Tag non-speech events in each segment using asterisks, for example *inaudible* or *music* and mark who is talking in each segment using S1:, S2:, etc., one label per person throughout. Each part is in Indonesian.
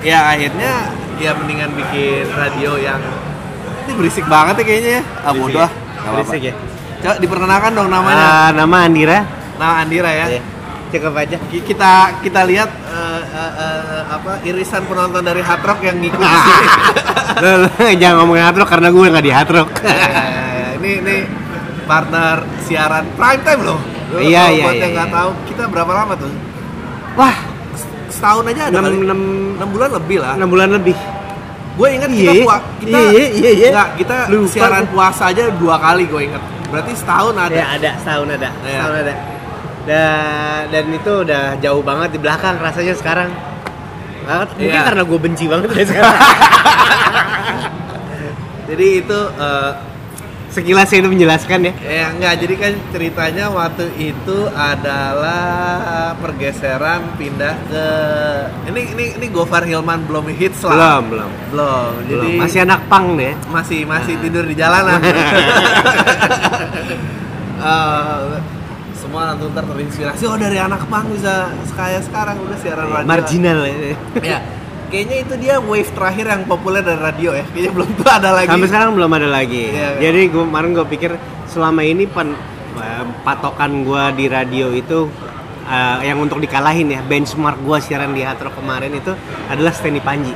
S1: ya akhirnya ya mendingan bikin radio yang ini berisik banget ya kayaknya ya ah
S2: Berisik
S1: bodoh
S2: ya?
S1: ah.
S2: Berisik ya?
S1: coba diperkenalkan dong namanya
S2: Ah, nama Andira.
S1: nah Andira ya
S2: Iya. Cukup aja.
S1: Ki- kita kita lihat eh, eh, eh, apa irisan penonton dari Hard Rock yang ngikut di sini.
S2: Lo, *laughs* lo jangan ngomongin hard rock karena gue nggak di hard rock.
S1: Ya, ya, ya. ini ini partner siaran prime time loh. Lo-
S2: Iya, iya,
S1: Buat
S2: iya,
S1: yang nggak
S2: iya.
S1: tahu kita berapa lama tuh?
S2: Wah,
S1: Setahun aja ada
S2: enam
S1: kali.
S2: enam
S1: Enam bulan lebih lah.
S2: enam bulan lebih.
S1: Gue ingat
S2: Iya,
S1: kita
S2: iya.
S1: pua- kita
S2: Iya, iya, iya, iya.
S1: Nggak, kita
S2: Lupa
S1: siaran puasa aja dua kali gue ingat. Berarti setahun ada.
S2: Ya ada setahun ada,
S1: Iya.
S2: setahun ada. Dan dan itu udah jauh banget di belakang rasanya sekarang. Ah, Mungkin
S1: Iya.
S2: karena gue benci banget ya *laughs* sekarang.
S1: Jadi itu eh,
S2: Sekilas itu menjelaskan ya.
S1: Ya enggak, jadi kan ceritanya waktu itu adalah pergeseran pindah ke ini ini ini Gofar Hilman belum hits lah.
S2: Belum, belum.
S1: Belum. Jadi
S2: Belum. Masih anak pang deh.
S1: masih masih tidur di jalanan. *laughs* Eh, semua langsung ntar terinspirasi oh dari anak pang bisa kayak sekarang udah siaran radio.
S2: Marginal ya.
S1: Ya. Kayaknya itu dia wave terakhir yang populer dari radio ya. Kayaknya belum tuh *laughs* ada lagi.
S2: Sampai sekarang belum ada lagi.
S1: Iya, iya.
S2: Jadi gue kemarin gue pikir selama ini pen, eh, patokan gue di radio itu eh, yang untuk dikalahin ya benchmark gue siaran di Hard Rock kemarin itu adalah Stanley Panji.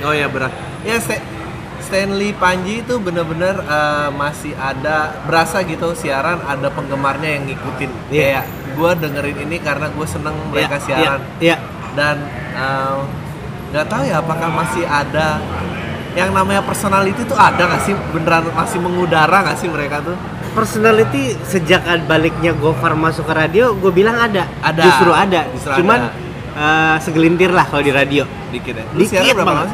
S1: Oh ya berat. Ya Sta- Stanley Panji itu bener-bener eh, masih ada berasa gitu siaran ada penggemarnya yang ngikutin.
S2: Iya.
S1: Kayak gue dengerin ini karena gue seneng mereka
S2: Iya,
S1: siaran
S2: Iya. iya.
S1: dan eh, nggak tahu ya apakah masih ada yang namanya personality itu ada nggak sih beneran masih mengudara nggak sih mereka tuh?
S2: Personality sejak baliknya Gofar masuk ke radio, gue bilang ada.
S1: Ada.
S2: Justru ada.
S1: Justru
S2: Cuman
S1: ada.
S2: eh, segelintir lah kalau di radio.
S1: Dikit ya. Lu
S2: Dikit
S1: siaran berapa
S2: banget.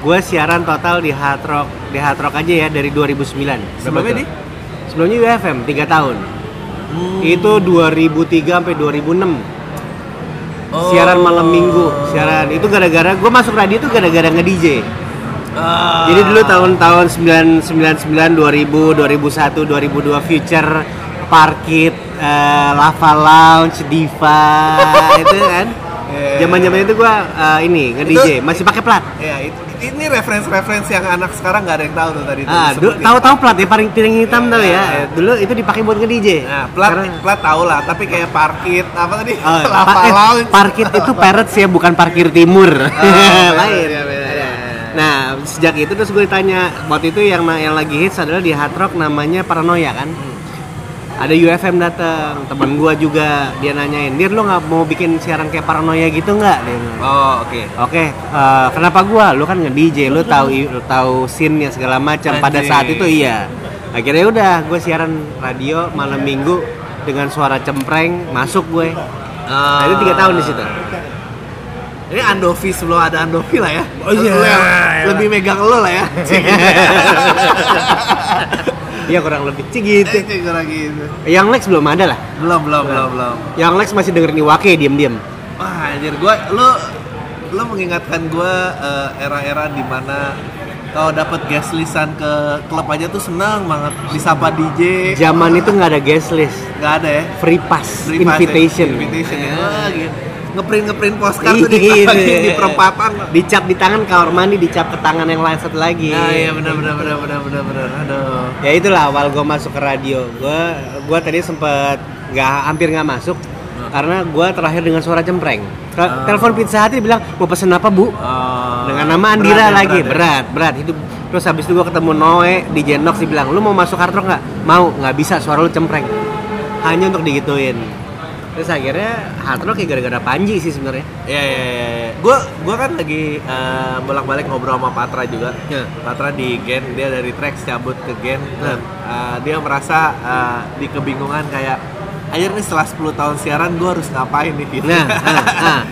S2: Gue siaran total di Hard Rock, di Hard Rock aja ya dari 2009.
S1: Sebelumnya di?
S2: Sebelumnya UFM 3 tahun.
S1: Hmm.
S2: Itu 2003 sampai 2006.
S1: Oh.
S2: Siaran malam minggu, siaran. Itu gara-gara gue masuk radio itu gara-gara nge-DJ.
S1: Ah.
S2: Jadi dulu tahun-tahun 999, 2000, 2001, 2002 Future, Parkit, eh, Lava Lounge, Diva, *laughs* itu kan.
S1: Iya.
S2: Zaman-zaman itu gua eh, ini nge-DJ, masih pakai plat.
S1: Ya, itu, ini referensi-referensi yang anak sekarang nggak ada yang tahu tuh tadi.
S2: Ah, tahu-tahu plat ya, paling piring hitam
S1: Iya,
S2: tahu ya. Dulu itu dipakai buat nge-DJ.
S1: Nah, plat
S2: Sekarang-
S1: plat tahu lah, tapi kayak parkit apa tadi?
S2: Oh, *laughs*
S1: Lava
S2: pa- eh, parkit itu Pirates ya, bukan parkir timur.
S1: beda, *laughs*
S2: Lain.
S1: beda, beda.
S2: Nah, sejak itu terus gue ditanya, waktu itu yang yang lagi hits adalah di Hard Rock namanya Paranoia kan. Ada UFM datang, teman gue juga dia nanyain, "Dir lo nggak mau bikin siaran kayak Paranoia gitu nggak?" Dia.
S1: Oh, oke.
S2: Oke, eh, kenapa gua? Lu kan nge-DJ, lu tahu lu tahu scene-nya segala macam. Pada saat itu iya. Akhirnya udah, gue siaran radio malam minggu dengan suara cempreng, masuk gue. Nah, itu tiga tahun di situ.
S1: Ini Andovi sebelum ada Andovi lah ya.
S2: Oh, iya.
S1: Yang lebih megang lo lah ya. *laughs*
S2: Iya kurang lebih Cik gitu.
S1: Cik, kurang gitu.
S2: Yang Lex belum ada lah.
S1: Belum, belum, belum, belum.
S2: Yang Lex masih dengerin Iwake diem-diem.
S1: Wah, anjir gua lu lu mengingatkan gua eh, era-era di mana kalau dapat guest listan ke klub aja tuh senang banget disapa DJ.
S2: Zaman itu nggak ada guest list,
S1: nggak ada ya.
S2: free pass,
S1: Free pass ya,
S2: invitation.
S1: Invitation. ya.
S2: Ya.
S1: Wah, gitu. Ngeprint ngeprint postcard tuh di,
S2: Iya. *laughs*
S1: di perempatan.
S2: Dicap di tangan kamar mandi, dicap ke tangan yang lain satu lagi.
S1: Nah, iya benar benar benar benar benar benar. Aduh.
S2: ya itulah awal gue masuk ke radio gue gue tadi sempet nggak hampir nggak masuk karena gue terakhir dengan suara cempreng Te-
S1: Ah.
S2: telepon pizza hati bilang mau pesen apa bu
S1: Oh,
S2: dengan nama Andira
S1: berat ya,
S2: lagi
S1: berat ya.
S2: berat berat itu terus habis itu gue ketemu Noe di Jenox dia bilang lu mau masuk hard rock nggak mau nggak bisa suara lu cempreng hanya untuk digituin terus akhirnya hard rock ya gara-gara Panji sih sebenarnya
S1: Iya iya iya. Gue gue kan lagi eh, bolak-balik ngobrol sama Patra juga.
S2: Ya.
S1: Patra di Gen dia dari Trax cabut ke Gen dan eh, dia merasa eh, di kebingungan kayak akhirnya nih setelah 10 tahun siaran gue harus ngapain nih gitu.
S2: nah ah, ah.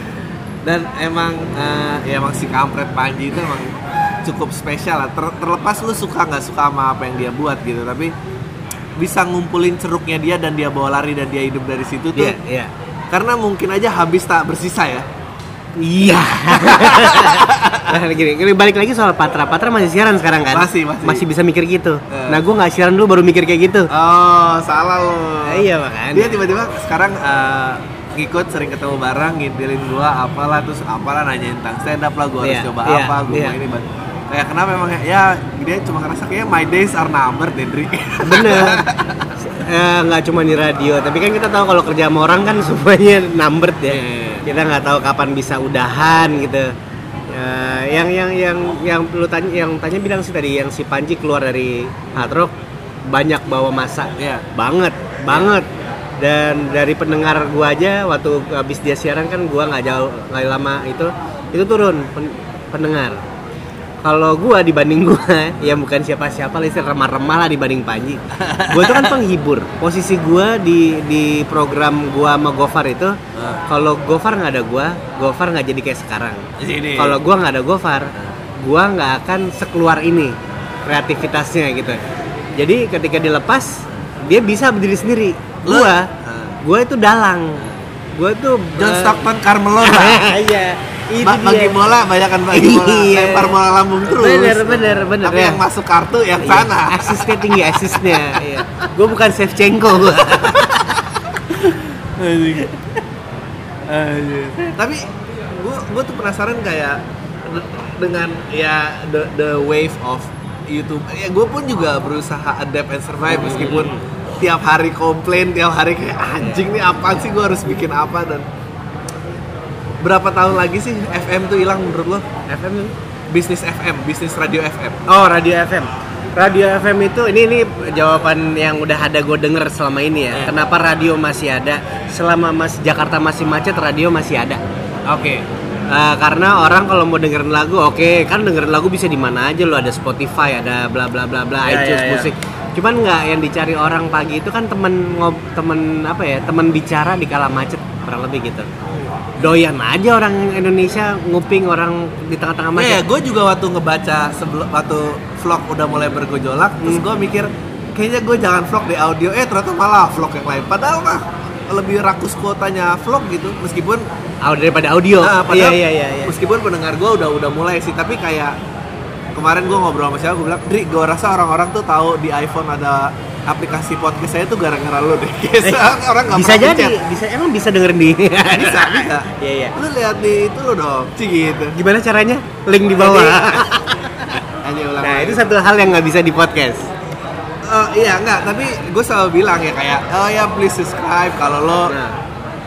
S1: dan emang eh, ya emang si kampret Panji itu emang cukup spesial lah. Ter- terlepas lu suka nggak suka sama apa yang dia buat gitu, tapi bisa ngumpulin ceruknya dia dan dia bawa lari dan dia hidup dari situ tuh.
S2: iya iya
S1: Karena mungkin aja habis tak bersisa ya.
S2: Iya. *laughs* nah, gini, gini, balik lagi soal Patra. Patra masih siaran sekarang kan?
S1: Masih, masih.
S2: bisa mikir gitu.
S1: Eh.
S2: Nah, gue nggak siaran dulu baru mikir kayak gitu.
S1: Oh, salah lo.
S2: Nah, iya makanya.
S1: Dia tiba-tiba sekarang eh, ngikut sering ketemu bareng ngintilin gua apalah terus apalah nanyain tentang stand up lah gua harus
S2: Iya,
S1: coba
S2: iya,
S1: apa gua mau ini. Kayak kenapa emang ya, ya dia cuma ngerasa kayak my days are numbered Dendri
S2: bener. Eh, *laughs* nggak cuma di radio tapi kan kita tahu kalau kerja sama orang kan semuanya numbered ya.
S1: Iya.
S2: kita nggak tahu kapan bisa udahan gitu. Eh, yang yang yang yang lu tanya yang tanya bilang sih tadi yang si Panji keluar dari hard rock banyak bawa masa.
S1: Iya.
S2: banget banget. Dan dari pendengar gua aja waktu habis dia siaran kan gua nggak jauh nggak lama itu itu turun pen- pendengar kalau gua dibanding gua *laughs* ya bukan siapa-siapa lah remah-remah lah dibanding Panji. Gua tuh kan *laughs* penghibur. Posisi gua di di program gua sama Gofar itu
S1: Ah.
S2: kalau Gofar nggak ada gua Gofar nggak jadi kayak sekarang. Kalau gua nggak ada Gofar gua nggak akan sekeluar ini kreativitasnya gitu. Jadi ketika dilepas dia bisa berdiri sendiri.
S1: Lu-
S2: gua
S1: Ah.
S2: gua itu dalang. Gua tuh
S1: John Stockton Carmelo lah. *laughs*
S2: Iya itu
S1: Ba- bagi
S2: dia.
S1: bola banyak kan bagi bola.
S2: Iya.
S1: lempar bola lambung terus.
S2: Bener bener bener
S1: tapi
S2: ya.
S1: yang masuk kartu yang
S2: Iya,
S1: sana.
S2: asisnya tinggi asisnya *laughs* iya. gua bukan Shevchenko gua. *laughs*
S1: Tapi gua gua tuh penasaran kayak de- dengan ya the, the wave of YouTube. Ya gue pun juga berusaha adapt and survive meskipun tiap hari komplain tiap hari kayak anjing nih apa sih? Gue harus bikin apa? Dan berapa tahun lagi sih FM tuh hilang menurut lo
S2: FM
S1: bisnis FM bisnis radio FM
S2: Oh radio FM. Radio FM itu ini ini jawaban yang udah ada gue denger selama ini ya.
S1: Eh.
S2: Kenapa radio masih ada? Selama mas Jakarta masih macet, radio masih ada.
S1: oke
S2: Eh, karena orang kalau mau dengerin lagu, oke kan dengerin lagu bisa di mana aja lo ada Spotify, ada bla bla bla bla,
S1: Ya,
S2: iTunes
S1: ya, ya.
S2: musik. Cuman nggak yang dicari orang pagi itu kan temen ngob temen apa ya temen bicara di kala macet kurang lebih gitu. Doyan aja orang Indonesia nguping orang di tengah-tengah macet.
S1: Nah, ya gue juga waktu ngebaca sebelum waktu vlog udah mulai bergejolak, terus
S2: Hmm.
S1: gue mikir kayaknya gue jangan vlog di audio, eh ternyata malah vlog yang lain. Padahal mah lebih rakus kuotanya vlog gitu, meskipun
S2: Au- daripada audio.
S1: ah,
S2: iya
S1: padahal
S2: iya iya. iya.
S1: meskipun pendengar gue udah udah mulai sih, tapi kayak kemarin gue ngobrol sama siapa, gue bilang, Dri, gue rasa orang-orang tuh tahu di iPhone ada aplikasi podcast saya tuh gara-gara lu deh. *laughs* Kayak orang nggak
S2: Eh, bisa jadi,
S1: pencet.
S2: bisa emang bisa dengerin di.
S1: bisa, bisa. *laughs*
S2: Iya iya.
S1: Lu lihat di itu lo dong, Cih gitu.
S2: Gimana caranya? Link di bawah. *laughs*
S1: Hanya ulang
S2: nah itu satu hal yang nggak bisa di podcast.
S1: Oh iya enggak, tapi gue selalu bilang ya kayak oh ya please subscribe kalau lo
S2: Nah.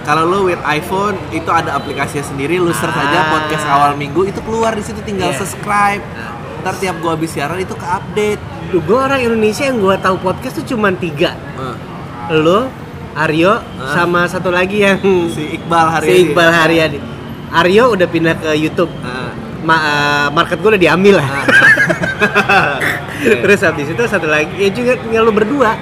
S1: kalau lo with iPhone itu ada aplikasinya sendiri, lu search aja
S2: Ah.
S1: podcast awal minggu itu keluar di situ tinggal
S2: Iya.
S1: subscribe.
S2: Nah.
S1: Ntar tiap gue habis siaran itu ke update.
S2: Duh, gue orang Indonesia yang gue tahu podcast tuh cuma tiga. Lo, Aryo,
S1: Hah?
S2: sama satu lagi yang
S1: Si Iqbal hari
S2: si Iqbal Haryadi. Aryo udah pindah ke YouTube.
S1: Nah,
S2: Ma- eh, market gue udah diambil lah. *laughs*
S1: nah.
S2: Terus habis itu satu lagi, ya juga tinggal lu berdua.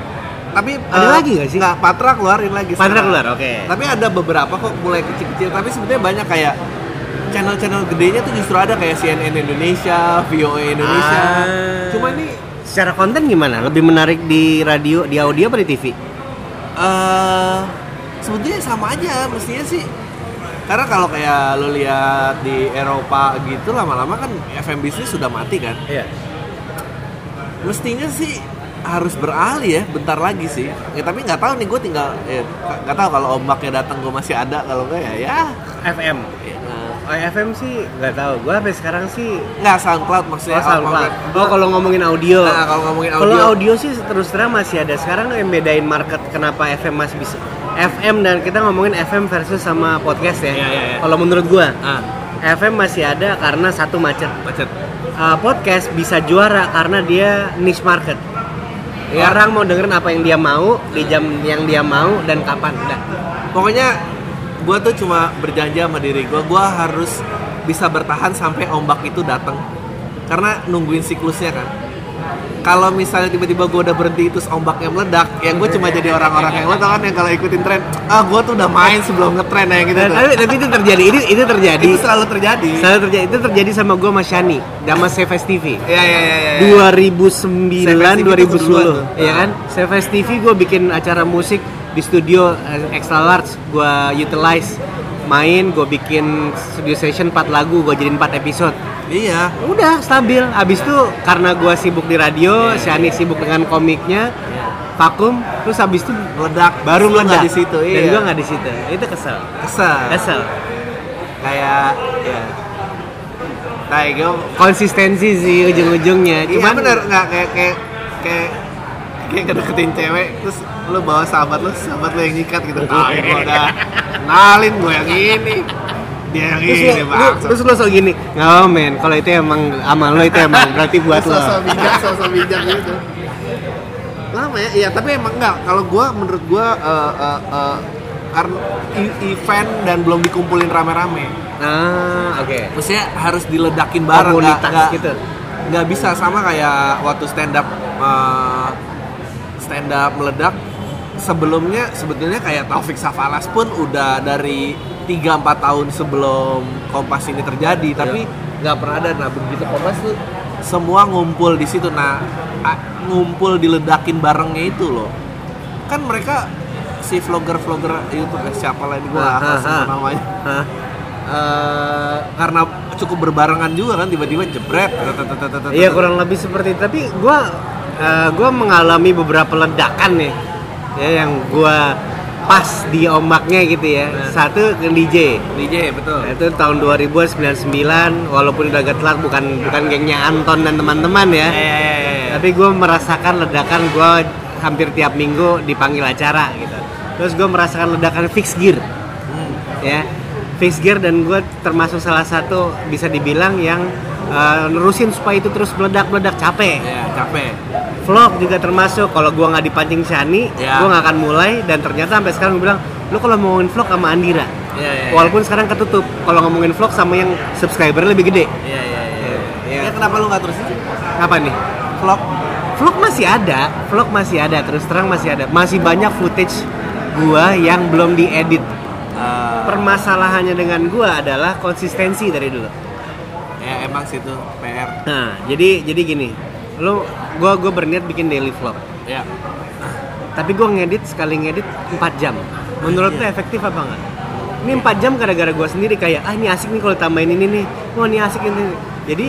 S1: tapi
S2: Ada
S1: eh,
S2: lagi nggak sih?
S1: Nggak, Patra keluarin lagi.
S2: Patra
S1: sekarang.
S2: keluar, oke.
S1: Tapi ada beberapa kok mulai kecil-kecil. Tapi sebenarnya banyak kayak channel-channel gedenya tuh justru ada kayak CNN Indonesia, VOA Indonesia.
S2: Ah.
S1: Cuma ini
S2: Secara konten gimana? Lebih menarik di radio, di audio apa di TV?
S1: eh sebetulnya sama aja mestinya sih karena kalau kayak lo lihat di Eropa gitu lama-lama kan FM bisnis sudah mati kan
S2: Iya.
S1: mestinya sih harus beralih ya bentar lagi sih ya tapi nggak tahu nih gue tinggal ya, nggak tahu kalau ombaknya datang gue masih ada kalau enggak ya ya
S2: FM.
S1: ya,
S2: Oh, FM sih nggak tahu. Gue sampai sekarang sih
S1: nggak SoundCloud maksudnya
S2: Oh, SoundCloud.
S1: Gua-
S2: Oh, kalau ngomongin audio.
S1: Nah, kalau ngomongin
S2: Kalau
S1: audio.
S2: audio sih terus terang masih ada. Sekarang yang bedain market kenapa FM masih bisa FM dan kita ngomongin FM versus sama podcast ya.
S1: Iya, iya, iya.
S2: Kalau menurut gua,
S1: ah
S2: FM masih ada karena satu macet.
S1: macet
S2: Uh, podcast bisa juara karena dia niche market.
S1: Iya.
S2: Orang mau dengerin apa yang dia mau di jam yang dia mau dan kapan. Udah.
S1: pokoknya gue tuh cuma berjanji sama diri gue gue harus bisa bertahan sampai ombak itu datang karena nungguin siklusnya kan kalau misalnya tiba-tiba gue udah berhenti terus ombaknya meledak yang gue cuma jadi orang-orang yang lo tau kan yang kalau ikutin tren ah gue tuh udah main sebelum ngetren ya gitu tuh.
S2: tapi, tapi itu terjadi. Itu itu terjadi.
S1: itu selalu terjadi
S2: Selalu terjadi. Itu terjadi sama gua sama Shani, sama Seves TV.
S1: ya ya ya ya, ya.
S2: 2009
S1: Seves TV itu keduluan tuh.
S2: 2010 ya kan Seves TV gue bikin acara musik di studio eh, extra large gue utilize main gue bikin studio session 4 lagu gue jadiin 4 episode.
S1: Iya.
S2: Udah stabil. Abis itu karena gue sibuk di radio
S1: Iya.
S2: Shani sibuk dengan komiknya vakum terus habis itu
S1: meledak.
S2: baru
S1: Lu nggak
S2: meledak.
S1: di situ?
S2: Dan
S1: iya.
S2: gue nggak di situ. Itu kesel.
S1: Kesel.
S2: Kesel.
S1: Kayak ya. Kayak gue
S2: konsistensi sih ujung-ujungnya.
S1: Iya
S2: cuman
S1: bener. Nggak kayak kayak kayak kayak ngedeketin cewek terus lu bawa sahabat lu sahabat lu yang nyikat gitu. Ah ini gua udah kenalin gue yang ini. Dia yang
S2: terus
S1: ini
S2: lo, lu,
S1: bang
S2: terus lo so gini? Nggak apa men kalau itu emang amal lo itu emang berarti *laughs* buat lo
S1: sosok bijak sosok bijak gitu. Lama ya? Iya tapi emang enggak. Kalau gua menurut gua eh, eh, eh, karena e- event dan belum dikumpulin rame-rame.
S2: Ah oke.
S1: Maksudnya harus diledakin bareng
S2: Komunitas
S1: nggak
S2: gitu.
S1: nggak bisa sama kayak waktu stand up eh, stand up meledak sebelumnya sebetulnya kayak Taufik Safalas pun udah dari 3-4 tahun sebelum Kompas ini terjadi tapi nggak pernah ada nah begitu Kompas tuh semua ngumpul di situ nah ngumpul diledakin barengnya itu loh kan mereka si vlogger-vlogger YouTube eh, siapa lah ini gue
S2: ah, ah.
S1: namanya? Eh, karena cukup berbarengan juga kan tiba-tiba jebret.
S2: Iya kurang lebih seperti itu. Tapi gua eh, gua mengalami beberapa ledakan nih. Ya yang gua pas di ombaknya gitu ya.
S1: Nah.
S2: Satu ke DJ.
S1: DJ betul
S2: Nah, itu tahun 2099 walaupun udah agak telat bukan bukan gengnya Anton dan teman-teman ya.
S1: ya, ya, ya.
S2: Tapi gue merasakan ledakan gue hampir tiap minggu dipanggil acara gitu. Terus gue merasakan ledakan fix gear
S1: Hmm.
S2: ya fix gear dan gue termasuk salah satu bisa dibilang yang uh, nerusin supaya itu terus meledak meledak capek.
S1: Ya capek.
S2: Vlog juga termasuk. Kalau gue nggak dipancing Shani
S1: Ya.
S2: gue nggak akan mulai. Dan ternyata sampai sekarang gue bilang lu kalau mau ngomongin vlog sama Andira.
S1: Ya, ya,
S2: walaupun sekarang ketutup kalau ngomongin vlog sama yang subscriber lebih gede.
S1: Ya, ya, ya,
S2: Ya.
S1: ya. kenapa lu nggak terus
S2: apa nih?
S1: Vlog.
S2: Vlog masih ada. Vlog masih ada. Terus terang masih ada. Masih banyak footage gua yang belum diedit.
S1: Eh,
S2: permasalahannya dengan gua adalah konsistensi dari dulu
S1: ya emang sih itu PR
S2: Nah, jadi jadi gini, lu gua gua berniat bikin daily vlog.
S1: ya
S2: Tapi gua ngedit sekali ngedit 4 jam. Menurut lu efektif apa enggak? Ini 4 jam gara-gara gua sendiri kayak ah ini asik nih kalau tambahin ini nih. Wah, ini asik ini. Jadi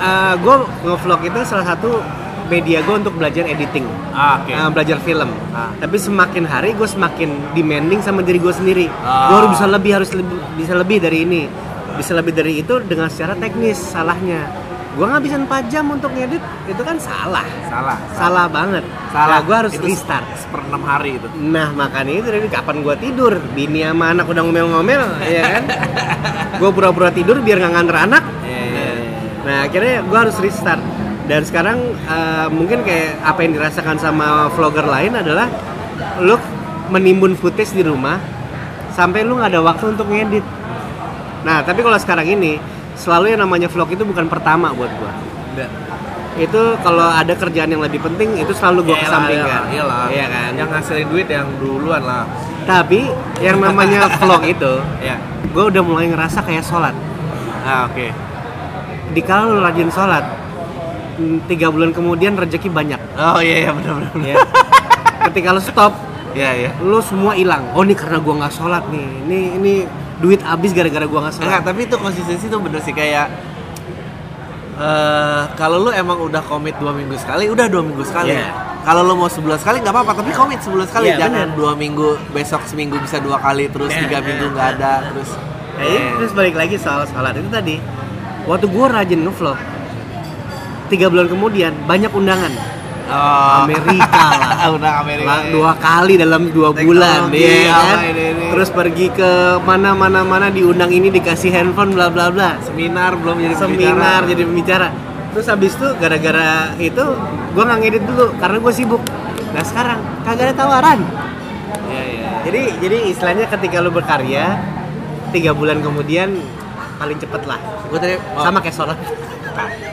S2: eh, gua nge-vlog itu salah satu media gua untuk belajar editing.
S1: ah, oke
S2: eh, belajar film.
S1: Ah.
S2: Tapi semakin hari gue semakin demanding sama diri gue sendiri.
S1: Ah.
S2: Gue harus bisa lebih, harus lebih, bisa lebih dari ini, bisa lebih dari itu dengan secara teknis salahnya. Gue ngabisin 4 jam untuk ngedit, itu kan salah,
S1: salah
S2: salah banget.
S1: salah
S2: gue harus
S1: Itu
S2: restart.
S1: per enam hari itu
S2: Nah makanya itu dari kapan gue tidur, bini sama anak udah ngomel-ngomel, ya kan? *laughs* Gue pura-pura tidur biar nggak nganter anak.
S1: ya, ya, ya, ya.
S2: Nah akhirnya gue harus restart dan sekarang eh, mungkin kayak apa yang dirasakan sama vlogger lain adalah lu menimbun footage di rumah sampai lu nggak ada waktu untuk ngedit. Nah tapi kalau sekarang ini selalu yang namanya vlog itu bukan pertama buat.
S1: Udah.
S2: Itu kalau ada kerjaan yang lebih penting itu selalu gue
S1: Iyalah,
S2: kesampingkan.
S1: iyalah.
S2: Iya kan.
S1: yang ngasilin duit yang duluan lah
S2: Tapi yang namanya *laughs* vlog itu
S1: ya
S2: gue udah mulai ngerasa kayak sholat.
S1: ah oke
S2: Di kalau lu rajin sholat mm, tiga bulan kemudian rezeki banyak.
S1: oh iya iya benar benar
S2: ya. Ketika lu stop,
S1: ya ya
S2: lu semua hilang. Oh ini karena gua nggak sholat nih. Ini ini duit habis gara-gara gua nggak sholat.
S1: Enggak, tapi itu konsistensi tuh bener sih kayak eh kalau lu emang udah komit dua minggu sekali, udah dua minggu sekali.
S2: Iya.
S1: Kalau lu mau sebulan sekali nggak apa-apa, tapi komit sebulan sekali.
S2: Iya,
S1: Jangan
S2: bener.
S1: dua minggu, besok seminggu bisa dua kali, terus
S2: Iya,
S1: tiga
S2: iya,
S1: minggu nggak ada, terus.
S2: Nah, ini terus balik lagi soal sholat itu tadi. Waktu gua rajin ngevlog, tiga bulan kemudian banyak undangan.
S1: Oh.
S2: Amerika *laughs* lah.
S1: udah Amerika.
S2: Lah, dua kali dalam dua bulan
S1: Teknologi,
S2: ya
S1: apa
S2: kan?
S1: ini, ini.
S2: Terus pergi ke mana mana mana diundang ini dikasih handphone bla bla bla.
S1: Seminar belum jadi
S2: seminar
S1: pembicara.
S2: jadi pembicara terus habis itu gara-gara itu gue nggak ngedit dulu karena gue sibuk nah sekarang kagak ada tawaran
S1: Iya iya.
S2: jadi jadi istilahnya ketika lu berkarya tiga bulan kemudian paling cepet lah
S1: Gue tadi oh,
S2: sama kayak sholat *laughs*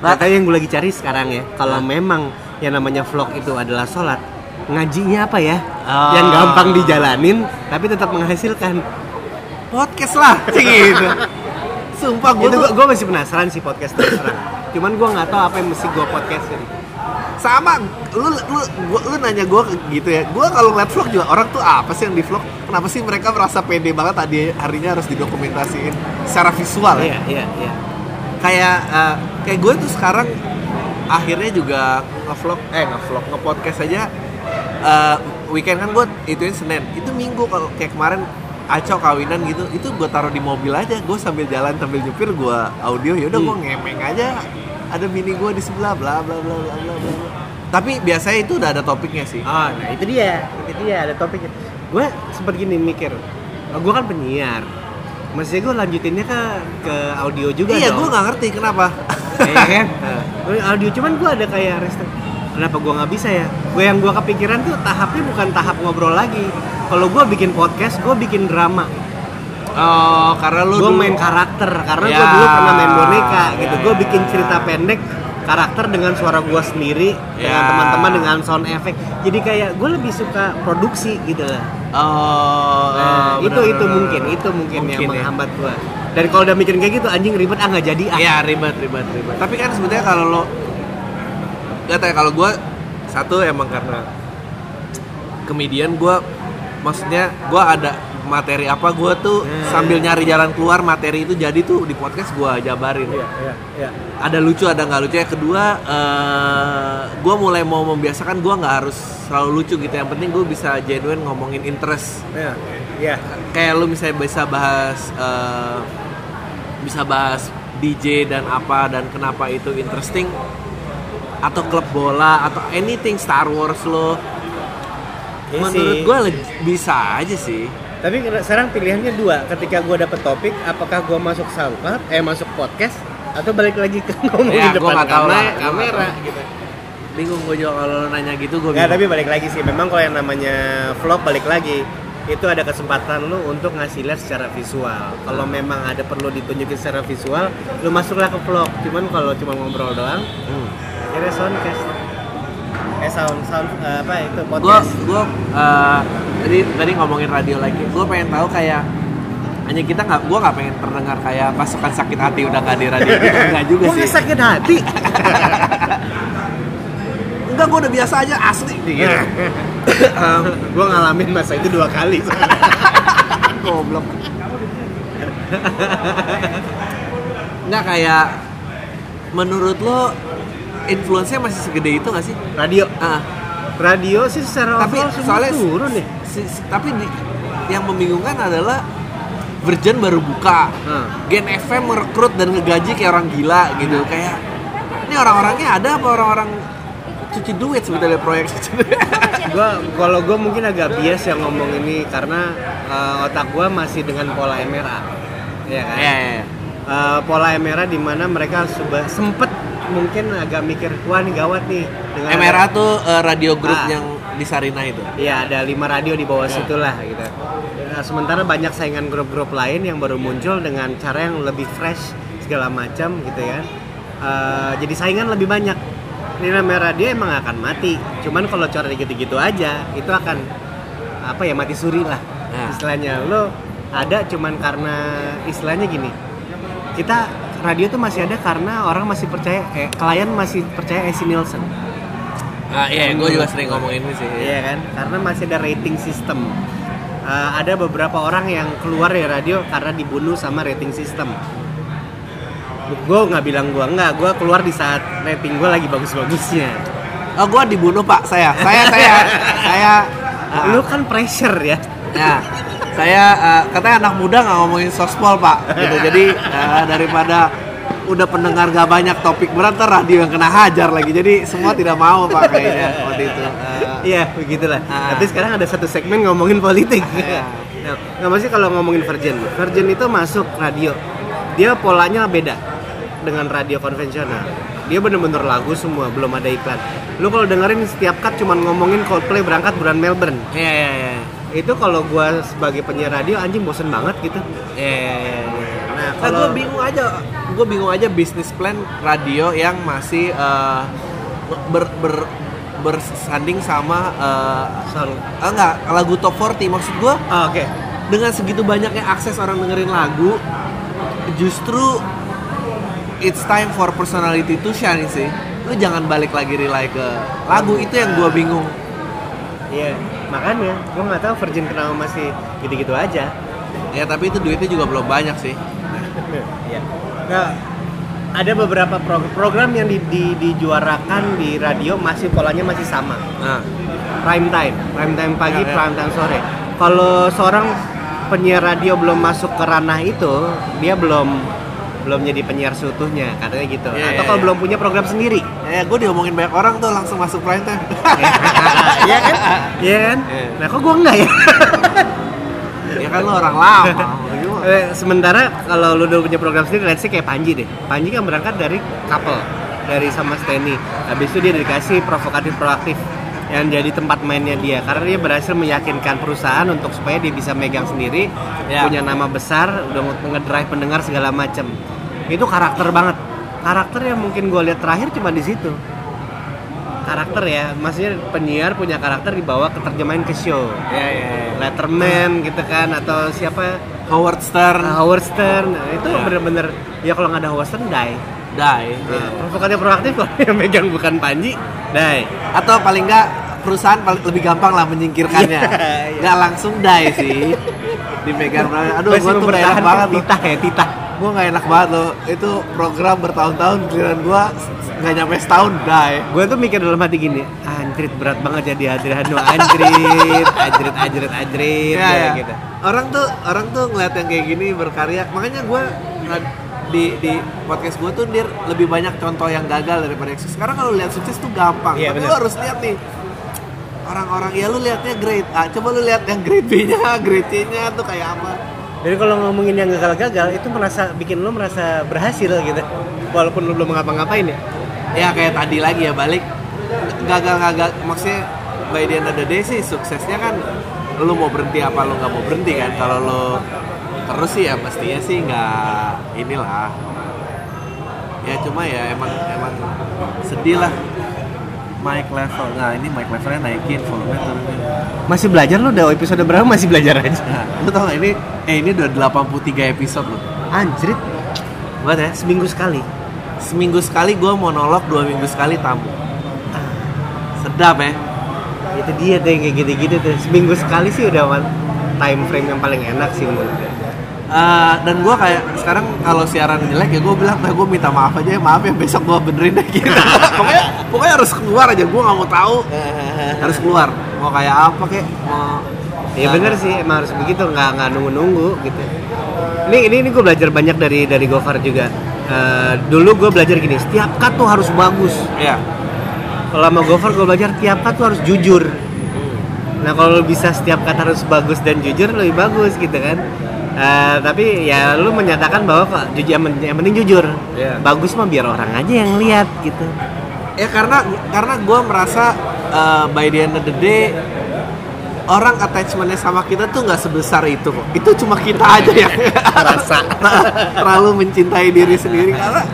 S2: nah, tapi yang gue lagi cari sekarang ya kalau memang yang namanya vlog itu adalah sholat ngajinya apa ya?
S1: Oh.
S2: yang gampang dijalanin tapi tetap menghasilkan.
S1: Podcast lah, *laughs* gitu. Sumpah gue
S2: itu
S1: tuh
S2: gue masih penasaran sih podcast terus terang cuman gue nggak tahu apa yang mesti gue podcastin
S1: sama lu lu gua, lu nanya gue gitu ya. Gue kalau ngeliat vlog juga orang tuh apa sih yang di vlog? Kenapa sih mereka merasa pede banget tadi harinya harus didokumentasiin secara visual ya?
S2: Iya iya iya
S1: kayak eh, kayak gue tuh sekarang akhirnya juga ngevlog eh ngevlog ngepodcast aja eh, weekend kan gue ituin senin. Itu minggu kalau kayak kemarin acau kawinan gitu itu gue taruh di mobil aja. Gue sambil jalan sambil nyupir gue audio yaudah gue
S2: Hmm.
S1: ngemeng aja. Ada bini gue di sebelah bla bla bla bla bla bla. Tapi biasanya itu udah ada topiknya sih.
S2: Oh, nah itu dia, itu dia ada topiknya. Gue sempet gini mikir, gue kan penyiar, maksudnya gue lanjutinnya ke ke audio juga
S1: iya gue nggak ngerti kenapa
S2: Iya kan? *laughs* Gue audio cuman gue ada kayak restart. Kenapa gue nggak bisa ya? Gue yang gue kepikiran tuh tahapnya bukan tahap ngobrol lagi. Kalau gue bikin podcast, gue bikin drama.
S1: oh karena lu
S2: Gue
S1: dulu-
S2: main karakter karena
S1: Ya,
S2: gue dulu pernah main boneka gitu.
S1: ya,
S2: gue
S1: ya,
S2: bikin
S1: ya.
S2: cerita pendek karakter dengan suara gue sendiri dengan
S1: Ya.
S2: teman-teman dengan sound effect. Jadi kayak gue lebih suka produksi gitu lah.
S1: oh,
S2: Nah,
S1: oh,
S2: itu
S1: bener,
S2: itu
S1: bener,
S2: mungkin
S1: bener.
S2: itu mungkin, yang
S1: Mungkin ya.
S2: menghambat gua. Dan kalau udah mikirin kayak gitu anjing ribet ah nggak jadi ah.
S1: Iya ribet ribet ribet. Tapi kan sebetulnya kalau lo Gak tau ya kalau gue satu emang karena komedian gue maksudnya gue ada materi apa gue tuh
S2: Hmm.
S1: sambil nyari jalan keluar materi itu jadi tuh di podcast gue jabarin
S2: iya iya.
S1: ada lucu ada nggak lucu ya kedua gue mulai mau membiasakan gue nggak harus selalu lucu gitu yang penting gue bisa genuine ngomongin interest
S2: Iya. Iya.
S1: kayak lu misalnya bisa bahas eh, bisa bahas DJ dan apa dan kenapa itu interesting atau klub bola atau anything Star Wars lo
S2: Iya
S1: menurut gue bisa aja sih
S2: Tapi sekarang pilihannya dua. Ketika gua dapet topik, apakah gua masuk SoundCloud, eh masuk podcast, atau balik lagi ke ngomong
S1: Ya,
S2: di depan kamera, kamera gitu.
S1: bingung gue juga kalau lo nanya gitu gue
S2: Nggak, tapi balik lagi sih. Memang kalau yang namanya vlog balik lagi itu ada kesempatan lu untuk ngasih lihat secara visual. Kalau memang ada perlu ditunjukin secara visual, lu masuklah ke vlog. Cuman kalau cuma ngobrol doang,
S1: Hmm.
S2: akhirnya soundcast. Eh sound sound eh, apa itu
S1: gue
S2: podcast.
S1: gue eh, tadi tadi ngomongin radio lagi gue pengen tahu kayak hanya kita nggak gue nggak pengen terdengar kayak pasukan sakit hati udah nggak di radio gitu nggak juga
S2: Gua
S1: sih
S2: nggak sakit hati. *laughs*
S1: enggak gue udah biasa aja asli gitu Em,
S2: gue ngalamin masa itu dua kali. *laughs*
S1: goblok nggak kayak menurut lo influence-nya masih segede itu nggak sih?
S2: Radio,
S1: ah.
S2: Radio sih secara
S1: tapi soalnya
S2: turun nih.
S1: si- si- tapi di- yang membingungkan adalah Virgin baru buka.
S2: Nah.
S1: Gen FM merekrut dan ngegaji kayak orang gila gitu. Kayak ini orang-orangnya ada apa orang-orang cuci duit sebetulnya proyek *laughs*
S2: gua kalau gue mungkin agak bias yang ngomong ini karena eh, otak gue masih dengan pola MRA ya kan?
S1: Ya, ya.
S2: Eh, pola MRA di mana mereka sempet mungkin agak mikir wah nih gawat nih dengan
S1: MRA tuh eh, radio grup
S2: Ah.
S1: yang di Sarina itu
S2: Iya ada lima radio di bawah
S1: Ya.
S2: situ lah gitu. Nah, sementara banyak saingan grup-grup lain yang baru muncul dengan cara yang lebih fresh segala macam gitu ya. Eh, jadi saingan lebih banyak. Ini namanya radio emang akan mati. Cuman kalau cara gitu-gitu aja itu akan apa ya mati suri lah
S1: Ya.
S2: istilahnya. Lo ada cuman karena istilahnya gini. Kita radio tuh masih ada karena orang masih percaya eh, klien masih percaya AC Nielsen.
S1: ah iya gue juga sering ngomongin ini sih
S2: Iya kan? Karena masih ada rating system. Eh, ada beberapa orang yang keluar dari radio karena dibunuh sama rating system. Gue nggak bilang gue nggak, gue keluar di saat rating gue lagi bagus-bagusnya.
S1: oh gue dibunuh pak saya saya saya *laughs* saya ah,
S2: Lu kan pressure ya.
S1: Ya, *laughs* saya eh, katanya anak muda nggak ngomongin sospol pak, gitu. Jadi eh, daripada udah pendengar gak banyak topik berat, ntar radio yang kena hajar lagi. Jadi semua tidak mau pak kayaknya waktu itu. Eh,
S2: Iya, begitulah.
S1: Ah.
S2: Tapi sekarang ada satu segmen ngomongin politik.
S1: Iya.
S2: Nah, nggak mesti kalau ngomongin Virgin. Virgin itu masuk radio. Dia polanya beda dengan radio konvensional. Dia bener-bener lagu semua, belum ada iklan. Lu kalau dengerin setiap cut cuman ngomongin Coldplay berangkat bulan Melbourne.
S1: Iya iya iya.
S2: Itu kalau gua sebagai penyiar radio anjing bosen banget gitu.
S1: Iya.
S2: Nah,
S1: Nah,
S2: kalau
S1: gue bingung aja, gue bingung aja bisnis plan radio yang masih eh, ber, ber bersanding sama eh,
S2: Sound-
S1: eh, enggak lagu top 40 maksud gue
S2: Ah, oke.
S1: dengan segitu banyaknya akses orang dengerin lagu justru it's time for personality to shine sih lu jangan balik lagi rely ke lagu itu yang gua bingung
S2: Iya, makanya gua nggak tahu Virgin kenapa masih gitu-gitu aja.
S1: ya tapi itu duitnya juga belum banyak sih
S2: Iya. Nah, ada beberapa pro- program yang di, di- dijuarakan di radio masih polanya masih sama
S1: Nah,
S2: prime time prime time pagi
S1: Ya, ya.
S2: prime time sore kalau seorang penyiar radio belum masuk ke ranah itu dia belum belum jadi penyiar seutuhnya katanya gitu
S1: Ya,
S2: atau
S1: ya,
S2: kalau
S1: ya.
S2: belum punya program sendiri
S1: ya gue diomongin banyak orang tuh langsung masuk prime time. *laughs*
S2: Iya kan? Iya kan?
S1: Iya.
S2: Nah kok gua enggak ya? *laughs*
S1: ya kan lo orang lama. *laughs*
S2: Eh, Sementara kalau lu udah punya program sendiri, let's say kayak Panji deh. Panji kan berangkat dari couple, dari sama Steny. Habis itu dia dikasih provokatif proaktif yang jadi tempat mainnya dia karena dia berhasil meyakinkan perusahaan untuk supaya dia bisa megang sendiri
S1: Ya.
S2: punya nama besar udah mau ngedrive pendengar segala macem itu karakter banget karakter yang mungkin gue lihat terakhir cuma di situ karakter ya maksudnya penyiar punya karakter dibawa ke terjemahin ke show
S1: Ya, ya, ya.
S2: Letterman gitu kan atau siapa
S1: Howard Stern,
S2: Howard Stern Nah, itu
S1: Ya.
S2: bener-bener ya kalau nggak ada Howard Stern die
S1: die.
S2: Nah, provokatif proaktif kok *laughs* yang megang bukan Panji die
S1: Atau paling nggak perusahaan paling lebih gampang lah menyingkirkannya. *laughs*
S2: Iya, iya.
S1: Nggak langsung die sih. Dipegang Prime. Aduh, gue tuh
S2: mempertahankan
S1: banget
S2: titah ya titah
S1: Gue gak enak banget loh. Itu program bertahun-tahun giliran gue nggak nyampe setahun die.
S2: gue tuh mikir dalam hati gini anjrit berat banget jadi Adriano anjrit anjrit anjrit anjrit
S1: Iya,
S2: ya,
S1: iya.
S2: gitu
S1: Orang tuh orang tuh ngeliat yang kayak gini berkarya. Makanya gue di di podcast gue tuh dia lebih banyak contoh yang gagal daripada yang sukses. Sekarang kalau lihat sukses tuh gampang.
S2: Iya,
S1: Tapi
S2: bener.
S1: lu harus lihat nih orang-orang ya lu lihatnya grade A, coba lu lihat yang grade B-nya, grade C-nya tuh kayak apa.
S2: Jadi kalau ngomongin yang gagal-gagal itu merasa bikin lo merasa berhasil gitu. Walaupun lo belum ngapa-ngapain ya.
S1: Ya kayak tadi lagi ya balik. Gagal-gagal maksudnya by the end of the day sih suksesnya kan lu mau berhenti apa lu nggak mau berhenti kan. Kalau lu terus sih ya mestinya sih nggak inilah. Ya cuma ya emang emang sedih lah mic level. Nah ini mic levelnya naikin volume turunin
S2: masih belajar lo udah episode berapa masih belajar aja?
S1: Nah, lu tau gak ini eh ini udah 83 episode loh.
S2: Anjrit. Buat ya seminggu sekali.
S1: Seminggu sekali gue monolog dua minggu sekali tamu. Sedap ya?
S2: Itu dia tuh yang kayak gitu-gitu tuh. Seminggu sekali sih udah time frame yang paling enak sih menurut gue.
S1: Eh, dan gue kayak sekarang kalau siaran jelek ya gue bilang nah gue minta maaf aja ya maaf ya besok gue benerin deh *laughs* gitu pokoknya pokoknya harus keluar aja gue nggak mau tahu *laughs* harus keluar mau kayak apa kek mau
S2: Iya bener sih, emang harus begitu, nggak nggak nunggu-nunggu gitu. Ini ini ini gue belajar banyak dari dari Gofar juga. Eh, dulu gue belajar gini, setiap cut tuh harus bagus.
S1: ya
S2: Kalau sama Gofar gue belajar tiap cut tuh harus jujur. Nah kalau bisa setiap cut harus bagus dan jujur lebih bagus gitu kan. Eh, tapi ya lu menyatakan bahwa kok jujur yang, penting- yang penting jujur.
S1: Iya.
S2: Bagus mah biar orang aja yang lihat gitu.
S1: ya karena karena gue merasa eh, by the end of the day orang attachmentnya sama kita tuh nggak sebesar itu kok itu cuma kita aja yang *laughs*
S2: Rasa. *laughs*
S1: terlalu mencintai diri sendiri karena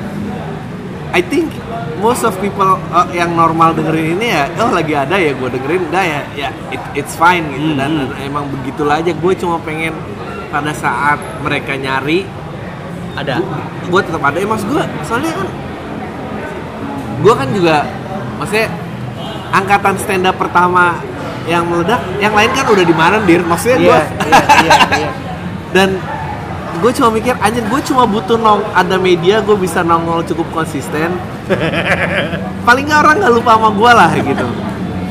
S1: I think most of people uh, yang normal dengerin ini ya oh lagi ada ya gue dengerin enggak ya ya it- it's fine gitu
S2: Hmm.
S1: dan emang begitulah aja gue cuma pengen pada saat mereka nyari
S2: Ada.
S1: gue tetap ada. Ya mas gue soalnya kan gue kan juga maksudnya angkatan stand up pertama yang meledak yang lain kan udah di mana dir? Maksudnya gue
S2: Iya, iya, iya, iya. *laughs*
S1: dan gue cuma mikir anjir gue cuma butuh nong ada media gue bisa nongol cukup konsisten. *laughs* Paling nggak orang nggak lupa sama gue lah gitu.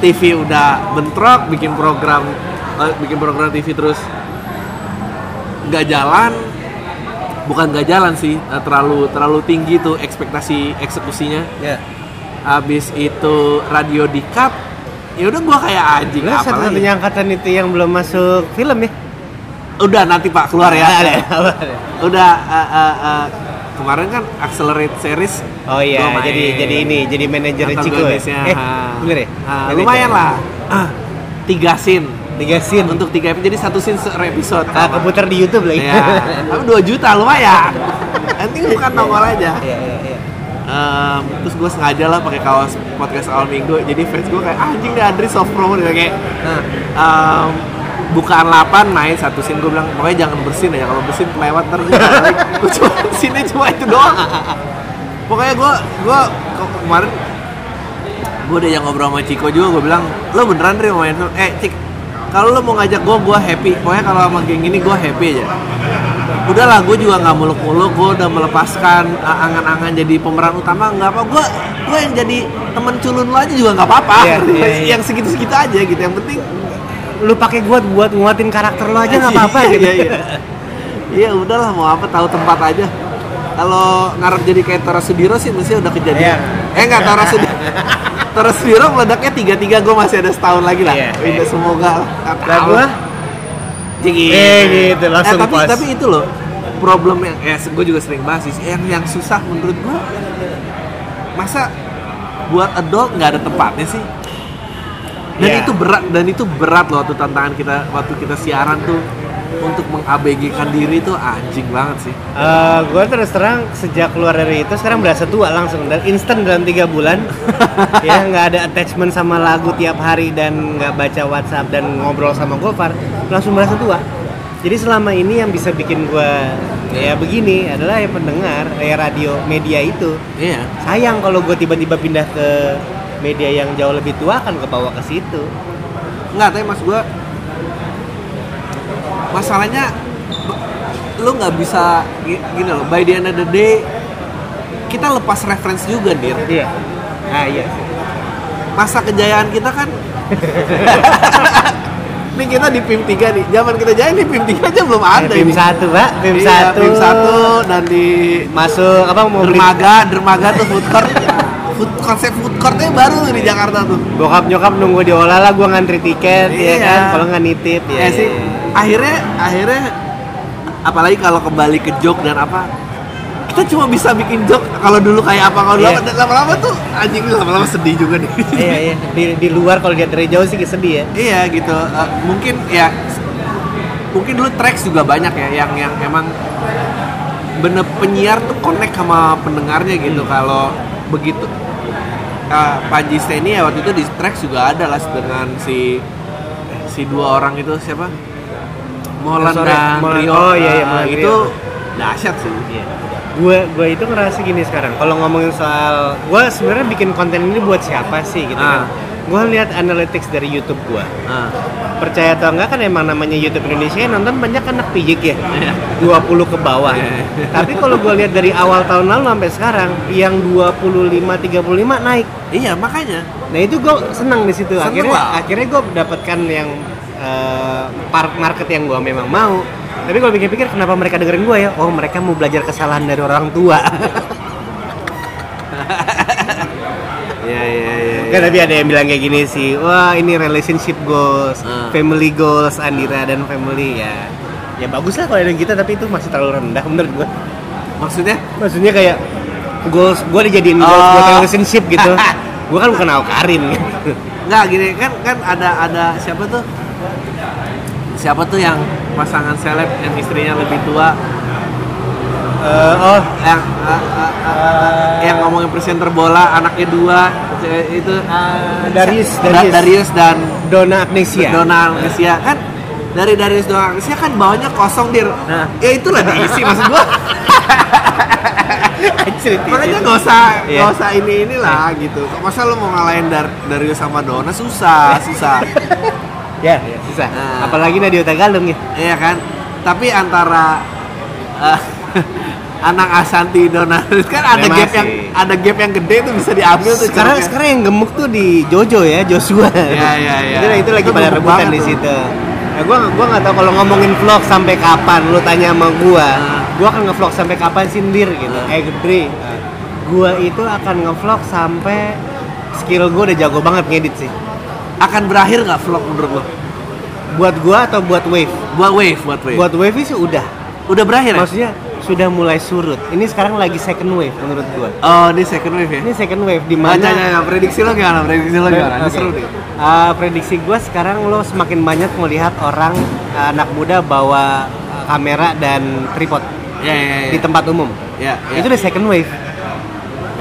S1: TV udah bentrok bikin program eh, bikin program TV terus nggak jalan bukan nggak jalan sih eh, terlalu terlalu tinggi tuh ekspektasi eksekusinya
S2: Ya.
S1: habis itu radio di cut ya udah gue kayak anjing
S2: Lu
S1: apa lagi
S2: satu-satunya angkatan itu yang belum masuk film ya?
S1: udah nanti pak keluar ya udah eh, eh, eh, kemarin kan accelerate series
S2: Oh iya,
S1: gua
S2: jadi jadi ini jadi manajer Ciko ya? Eh, bener ya? Manajer.
S1: lumayan lah Ah, tiga scene
S2: Tiga scene.
S1: untuk tiga episode jadi satu scene per episode
S2: Ah, keputar di YouTube lagi.
S1: ya. Tapi dua juta lumayan. Nanti bukan nongol aja.
S2: Iya, iya, iya.
S1: Em, terus gue sengaja lah pakai kaos podcast awal minggu. Jadi fans gue kayak anjing deh Andri soft promo dia kayak
S2: Nah,
S1: em, bukaan 8 main satu scene. Gue bilang pokoknya jangan bersin ya kalau bersin kelewat ntar gue balik. *laughs* Gue cuma scene cuma itu doang. Pokoknya gue gue kemarin gue udah yang ngobrol sama Ciko juga. Gue bilang lo beneran Dri mau main film? Eh Cik kalau lo mau ngajak gue gue happy. Pokoknya kalau sama geng ini gue happy aja. Udahlah gue juga nggak muluk-muluk. Gue udah melepaskan uh, angan-angan jadi pemeran utama. Nggak apa gue gue yang jadi temen culun lo aja juga nggak apa-apa.
S2: Iya, *laughs* iya, iya.
S1: yang segitu-segitu aja gitu. Yang penting
S2: lu pakai gua buat nguatin karakter lo aja nggak apa-apa gitu.
S1: Iya iya. Iya udahlah mau apa tahu tempat aja. Kalau ngarep jadi kayak Tora Sudiro sih mesti udah kejadian.
S2: Iya.
S1: eh nggak Tora Sudiro *laughs* Tora Sudiro meledaknya tiga tiga gue masih ada setahun lagi lah Udah,
S2: iya.
S1: semoga lah
S2: gua
S1: Gitu.
S2: Eh, gitu, langsung
S1: eh, tapi
S2: pas.
S1: tapi itu loh problem yang ya gue juga sering bahas sih yang yang susah menurut gue masa buat adult nggak ada tempatnya sih dan
S2: Iya.
S1: itu berat dan itu berat loh waktu tantangan kita waktu kita siaran tuh untuk mengabg-kan diri tuh anjing banget sih.
S2: Eh, gue terus terang sejak keluar dari itu sekarang berasa tua langsung dan instan dalam tiga bulan. *laughs* Ya nggak ada attachment sama lagu tiap hari dan nggak baca WhatsApp dan ngobrol sama Gofar langsung berasa tua. Jadi selama ini yang bisa bikin gue ya begini adalah ya pendengar ya radio media itu.
S1: Iya.
S2: Sayang kalau gue tiba-tiba pindah ke media yang jauh lebih tua akan kebawa ke situ.
S1: Nggak tapi mas gue masalahnya lu nggak bisa gi- gini loh by the end of the day kita lepas reference juga dir.
S2: Iya. Ah iya.
S1: Masa kejayaan kita kan? *laughs* Ini kita di PIM 3 nih. Zaman kita jaya di PIM 3 aja belum ada
S2: PIM
S1: ini.
S2: satu pak. PIM
S1: Iya,
S2: satu.
S1: PIM 1 dan di
S2: masuk apa mau beli?
S1: Dermaga dermaga tuh food court. Food, konsep food courtnya baru tuh di Jakarta tuh.
S2: Bokap nyokap nunggu diolah lah gue ngantri tiket ya
S1: Iya.
S2: kan? Kalau nggak nitip ya,
S1: ya sih akhirnya akhirnya apalagi kalau kembali ke joke dan apa kita cuma bisa bikin joke. Kalau dulu kayak apa kalau dan lama-lama tuh anjing lama-lama sedih juga nih. *laughs*
S2: Iya iya. Di, di luar kalau lihat dari jauh sih sedih ya.
S1: Iya gitu. Eh, mungkin ya mungkin dulu tracks juga banyak ya yang yang emang bener penyiar tuh connect sama pendengarnya gitu. Kalau begitu uh, Panji Steny ya waktu itu di tracks juga ada lah dengan si si dua orang itu siapa Molan
S2: Sorry,
S1: dan
S2: Molan.
S1: Rio
S2: Oh, iya, iya, Molan
S1: itu
S2: Rio.
S1: dahsyat sih
S2: gue gue itu ngerasa gini sekarang kalau ngomongin soal gue sebenarnya bikin konten ini buat siapa sih gitu
S1: Ah.
S2: kan gue lihat analytics dari YouTube gue
S1: Ah,
S2: percaya atau enggak kan emang namanya YouTube Indonesia yang nonton banyak anak pijik ya
S1: Iya.
S2: 20 ke bawah
S1: Iya. *laughs*
S2: tapi kalau gue lihat dari awal tahun lalu sampai sekarang yang 25 35 naik
S1: iya makanya
S2: Nah itu gue senang di situ. Akhirnya
S1: lah.
S2: akhirnya gue dapatkan yang eh, part market yang gue memang mau. Tapi kalau pikir-pikir kenapa mereka dengerin gue ya? Oh mereka mau belajar kesalahan dari orang tua. *laughs*
S1: iya iya iya
S2: kan tapi ada yang bilang kayak gini sih. Wah ini relationship goals,
S1: Ah.
S2: family goals, Andira dan family ya. Ya bagus lah kalau ada kita tapi itu masih terlalu rendah menurut gue.
S1: maksudnya
S2: Maksudnya kayak goals gue dijadiin goals
S1: Oh.
S2: buat relationship gitu. *laughs* gue kan bukan Karin gitu.
S1: nggak gini kan kan ada ada siapa tuh siapa tuh yang pasangan seleb yang istrinya lebih tua?
S2: Eh, oh.
S1: Yang uh, uh, uh, yang ngomongin presenter bola anaknya dua itu
S2: Darius,
S1: Da-
S2: Darius.
S1: Darius dan
S2: Dona Agnesia.
S1: Donald Agnesia. Kan dari Darius Donald Agnesia kan bawahnya kosong dir.
S2: Nah.
S1: ya itulah diisi maksud gua. *laughs* Makanya nggak usah
S2: Iya.
S1: nggak usah ini inilah gitu. Masa lu mau ngalahin Dar Darius sama Dona susah susah *laughs*
S2: Ya, ya, susah.
S1: Nah.
S2: Apalagi Nadia Tagalung ya.
S1: Iya kan? Tapi antara eh, *laughs* anak Asanti Donald kan ada
S2: Memang
S1: gap yang
S2: sih.
S1: ada gap yang gede tuh bisa diambil tuh
S2: Sekarang sekarang yang gemuk tuh di Jojo ya, Joshua.
S1: Iya, iya, iya. *laughs*
S2: itu, itu lagi
S1: Itu
S2: pada rebutan di situ. Nah, gua gua nggak tahu kalau ngomongin vlog sampai kapan lu tanya sama gua.
S1: Nah.
S2: Gua akan ngevlog sampai kapan sindir gitu.
S1: Nah.
S2: Eh gede. Gua itu akan ngevlog sampai skill gua udah jago banget ngedit sih.
S1: Akan berakhir nggak vlog menurut lo?
S2: Buat gua atau buat wave?
S1: Buat wave, buat wave.
S2: Buat wave sih udah.
S1: Udah berakhir ya?
S2: Maksudnya sudah mulai surut. Ini sekarang lagi second wave menurut gua.
S1: Oh, ini second wave ya?
S2: Ini second wave di
S1: Mana?
S2: mana?
S1: prediksi lo gimana? Prediksi lo gimana?
S2: Oke.
S1: seru nih.
S2: Uh, prediksi gue sekarang lo semakin banyak melihat orang uh, anak muda bawa uh, kamera dan tripod
S1: Ya, ya, ya.
S2: di tempat umum.
S1: Ya, ya.
S2: Itu udah second wave.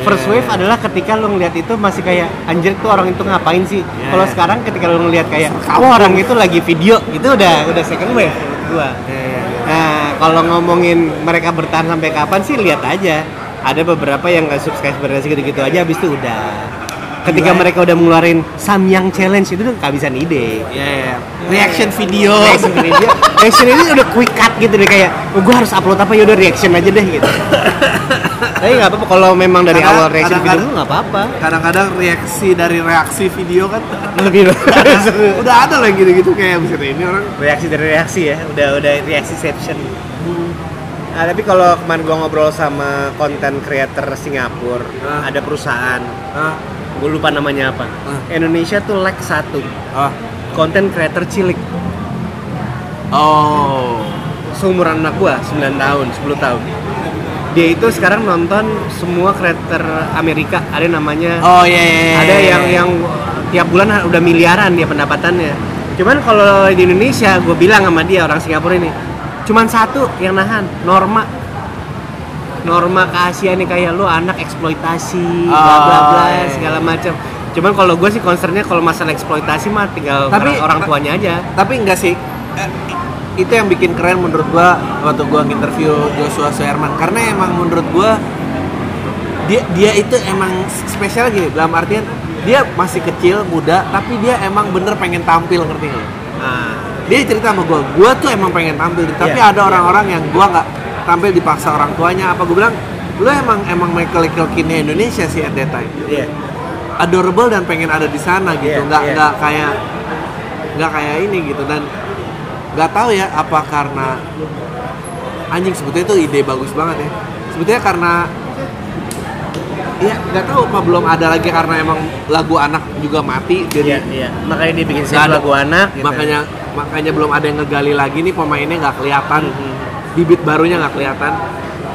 S2: First wave adalah ketika lo ngeliat itu masih kayak anjir tuh orang itu ngapain sih?
S1: Ya,
S2: Kalau
S1: ya.
S2: sekarang ketika lo ngeliat kayak wah orang itu lagi video, itu udah udah second wave gua.
S1: Ya, ya, ya.
S2: Nah, kalau ngomongin mereka bertahan sampai kapan sih lihat aja. Ada beberapa yang nggak subscribe berarti gitu-gitu aja habis itu udah. ketika
S1: Gila
S2: mereka udah ngeluarin Samyang Challenge itu tuh kehabisan ide.
S1: Iya, iya. Reaction video.
S2: Reaction video, reaction ini udah quick cut gitu deh kayak, oh, gue harus upload apa ya udah reaction aja deh gitu. *laughs* Tapi nggak apa-apa kalau memang dari
S1: Karena
S2: awal reaction video
S1: kadang-kadang-
S2: lu nggak apa-apa.
S1: Kadang-kadang reaksi dari reaksi video kan *laughs*
S2: Lebih
S1: udah ada lah gitu-gitu kayak bisa ini orang
S2: reaksi dari reaksi ya, udah udah reaksi section. Nah, tapi kalau kemarin gua ngobrol sama konten creator Singapura,
S1: Ah.
S2: ada perusahaan,
S1: ah,
S2: gue lupa namanya apa.
S1: Ah.
S2: Indonesia tuh lag satu, konten creator cilik.
S1: oh,
S2: seumuran anak gua 9 tahun, 10 tahun. Dia itu sekarang nonton semua kreator Amerika, ada namanya
S1: oh iya, iya, iya,
S2: ada
S1: iya.
S2: yang yang tiap bulan udah miliaran dia pendapatannya. Cuman kalau di Indonesia gue bilang sama dia orang Singapura ini, cuman satu yang nahan, Norma. Norma kasihan nih kayak lu anak eksploitasi, bla bla bla
S1: Oh, iya, iya.
S2: segala macam. Cuman kalau gue sih concernnya kalau masalah eksploitasi mah tinggal
S1: Tapi-
S2: orang, orang tuanya aja.
S1: tapi enggak sih itu yang bikin keren menurut gua waktu gua interview Joshua Suherman karena emang menurut gua dia dia itu emang spesial gini dalam artian dia masih kecil muda tapi dia emang bener pengen tampil ngerti nggak?
S2: Nah,
S1: dia cerita sama gua gua tuh emang pengen tampil tapi
S2: Iya,
S1: ada orang-orang yang gua nggak tampil dipaksa orang tuanya. Apa gua bilang lu emang emang Michael Culkinnya Indonesia sih at that time.
S2: Iya.
S1: adorable dan pengen ada di sana gitu.
S2: Iya,
S1: nggak
S2: iya.
S1: nggak kayak nggak kayak ini gitu. Dan nggak tahu ya apa karena anjing sebetulnya itu ide bagus banget ya sebetulnya karena ya nggak tahu apa belum ada lagi karena emang lagu anak juga mati
S2: Iya,
S1: jadi
S2: iya. Makanya dia bikin
S1: nggak
S2: single
S1: ada-
S2: lagu anak gitu.
S1: makanya makanya belum ada yang ngegali lagi nih pemainnya nggak kelihatan
S2: Mhm.
S1: bibit barunya nggak kelihatan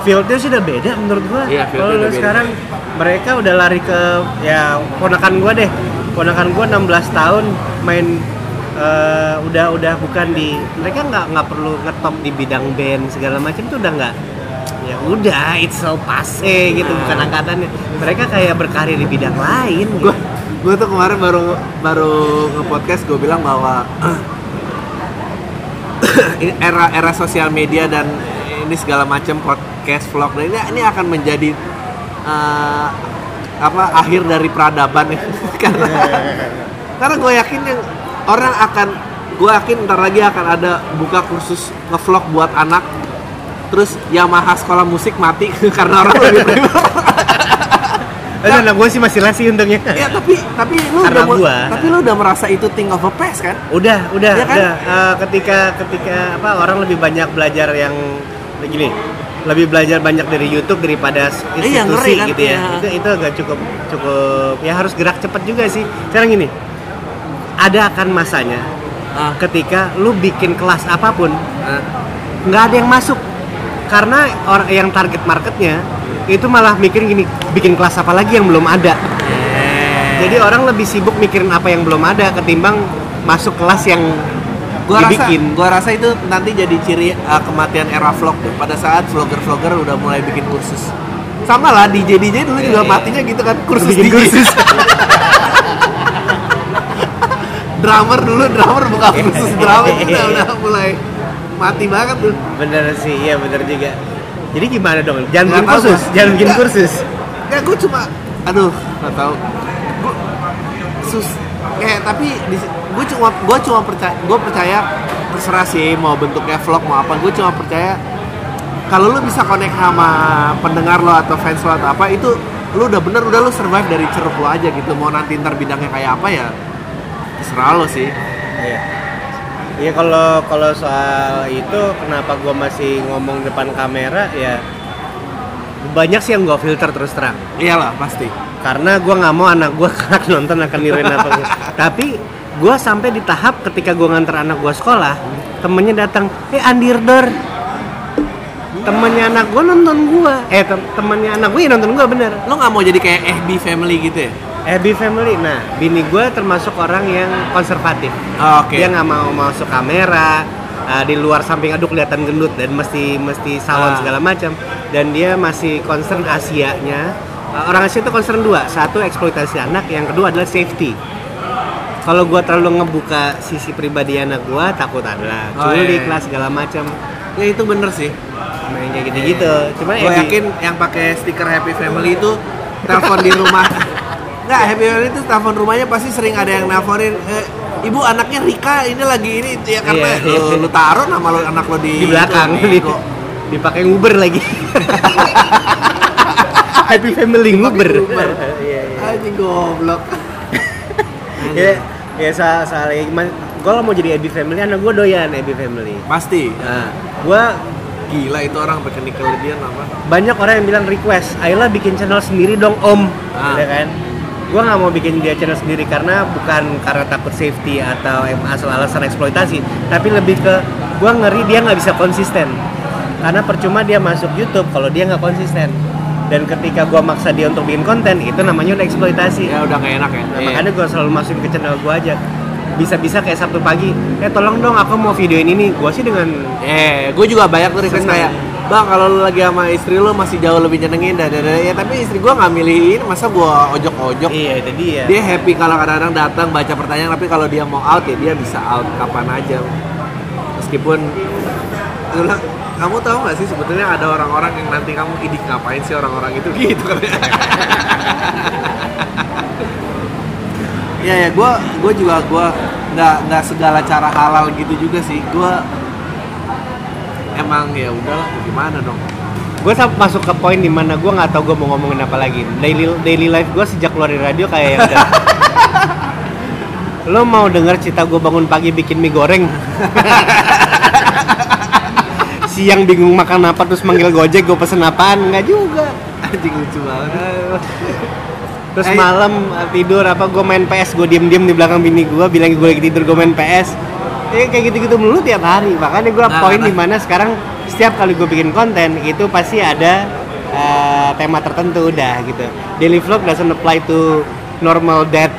S2: fieldnya sudah beda menurut gua.
S1: Iya,
S2: Kalau
S1: udah beda.
S2: sekarang mereka udah lari ke ya ponakan gua deh. Ponakan gua 16 tahun main eh, udah udah bukan di mereka nggak nggak perlu ngetop di bidang band segala macam tuh udah nggak ya udah it's so passe gitu bukan angkatannya. Mereka kayak berkarir di bidang lain
S1: gue
S2: gitu.
S1: gue tuh kemarin baru baru nge-podcast gue bilang bahwa *coughs* era era sosial media dan ini segala macam podcast vlog dan ini ini akan menjadi eh, apa akhir dari peradaban ya. *laughs* Karena karena gue yakin yang orang akan gue yakin ntar lagi akan ada buka kursus ngevlog buat anak terus Yamaha sekolah musik mati *laughs* karena orang lebih *laughs*
S2: Eh, anak gue sih masih lasi untungnya *laughs*
S1: ya tapi tapi lu
S2: Karena
S1: udah
S2: gua.
S1: tapi lu udah merasa itu thing of a past kan
S2: udah udah
S1: Iya kan?
S2: udah Eh, ketika ketika apa orang lebih banyak belajar yang gini lebih belajar banyak dari YouTube daripada s- institusi
S1: Iya, ngeri kan?
S2: gitu ya
S1: Iya.
S2: itu itu agak cukup cukup ya harus gerak cepat juga sih sekarang gini ada akan masanya?
S1: Ah.
S2: ketika lu bikin kelas apa pun
S1: Nah,
S2: nggak ada yang masuk. Karena orang yang target marketnya itu malah mikir gini bikin kelas apa lagi yang belum ada? Jadi orang lebih sibuk mikirin apa yang belum ada ketimbang masuk kelas yang
S1: gua rasa
S2: dibikin.
S1: gua rasa itu nanti jadi ciri uh, kematian era vlog tuh pada saat vlogger-vlogger udah mulai bikin kursus. Sama lah DJ DJ dulu juga
S2: Iya.
S1: matinya gitu kan kursus
S2: Bikin
S1: DJ
S2: kursus. *laughs*
S1: drummer dulu drummer buka *laughs*
S2: Iya.
S1: kursus drummer udah, udah mulai mati banget tuh.
S2: Bener sih iya bener juga. Jadi gimana dong? Jangan bikin kursus
S1: Mas.
S2: jangan bikin kursus
S1: ya gue cuma aduh nggak tahu. Gue sus kayak tapi gue cuma gue cuma percaya gue percaya terserah sih mau bentuknya vlog mau apa gue cuma percaya kalau lu bisa connect sama pendengar lo atau fans lo atau apa itu lu udah bener udah lu survive dari ceruk lo aja gitu. Mau nanti ntar bidangnya kayak apa ya terserah lo sih.
S2: Iya. Iya kalau kalau soal itu kenapa gua masih ngomong depan kamera ya banyak sih yang gua filter terus terang.
S1: Iyalah pasti.
S2: Karena gua nggak mau anak gua *laughs* kelak nonton akan niruin apa gua. tapi gua sampai di tahap ketika gua nganter anak gua sekolah temennya datang eh Andirdor temennya anak gua nonton gua. Eh tem- temennya anak gua ya nonton gua bener.
S1: Lo nggak mau jadi kayak FB family gitu ya
S2: Happy family. Nah bini gua termasuk orang yang konservatif.
S1: Oh, oke.
S2: Dia nggak mau masuk kamera uh, di luar samping aduh kelihatan gendut dan mesti mesti salon
S1: Ah.
S2: segala macam. Dan dia masih concern Asianya. Uh, orang Asia itu concern dua. Satu eksploitasi anak. Yang kedua adalah safety. Kalau gua terlalu ngebuka sisi pribadi anak gua takut adalah
S1: Oh, iya,
S2: culik
S1: iya.
S2: lah segala macam.
S1: Ya itu bener sih.
S2: Main kayak gitu-gitu. cuman
S1: gue
S2: Abby-
S1: yakin yang pakai stiker Happy Family itu telepon di rumah *laughs* Nggak, Happy Family itu telepon rumahnya pasti sering ada yang nelfonin eh, Ibu anaknya Rika ini lagi ini ya karena
S2: Iya, iya.
S1: lu, lu taruh nama lu, anak lo di
S2: di belakang
S1: itu,
S2: di, dipakai Uber lagi *laughs* Happy Family Uber
S1: Uber. *laughs*
S2: Iya, iya.
S1: Anjing goblok. *laughs*
S2: ya ya soal soal gue mau jadi Happy Family anak gue doyan Happy Family
S1: Pasti.
S2: nah gue
S1: Gila itu orang pakai nickel dia nama.
S2: banyak orang yang bilang request Ayla bikin channel sendiri dong om
S1: Ah.
S2: ya kan gue nggak mau bikin dia channel sendiri karena bukan karena takut safety atau asal alasan eksploitasi tapi lebih ke gue ngeri dia nggak bisa konsisten. Karena percuma dia masuk YouTube kalau dia nggak konsisten. Dan ketika gue maksa dia untuk bikin konten itu namanya udah eksploitasi.
S1: Ya udah gak enak ya.
S2: Nah,
S1: Iya.
S2: makanya gue selalu masukin ke channel gue aja. Bisa-bisa kayak Sabtu pagi eh tolong dong aku mau videoin ini. Gue sih dengan
S1: Eh, gue juga banyak tuh request kayak Bang, kalau lu lagi sama istri lu masih jauh lebih nyenengin dah." Ya tapi istri gue nggak milihin, masa gue ojok-ojok?
S2: Iya itu dia.
S1: Dia happy kalau kadang-kadang datang baca pertanyaan Tapi kalau dia mau out ya dia bisa out kapan aja. Meskipun Kamu tahu gak sih sebetulnya ada orang-orang yang nanti kamu Idik ngapain sih orang-orang itu? *laughs* Gitu kan. *laughs* Ya ya, gue gue juga gue nggak nggak segala cara halal gitu juga sih. Gue emang ya udahlah gimana dong.
S2: gue masuk ke poin di mana gue nggak tahu gue mau ngomongin apa lagi daily daily life gue sejak keluar dari radio kayak ya udah *laughs* lo mau denger cerita gue bangun pagi bikin mie goreng *laughs* siang bingung makan apa terus manggil gojek gue pesen apaan nggak juga
S1: Anjing lucu banget.
S2: terus
S1: Eh.
S2: malam uh, tidur apa gue main PS gue diem diem di belakang bini gue bilang gue lagi tidur gue main PS ya kayak gitu gitu mulu tiap hari makanya gue
S1: Nah,
S2: poin
S1: nah.
S2: di mana sekarang setiap kali gue bikin konten itu pasti ada uh, tema tertentu udah gitu daily vlog doesn't apply to normal dad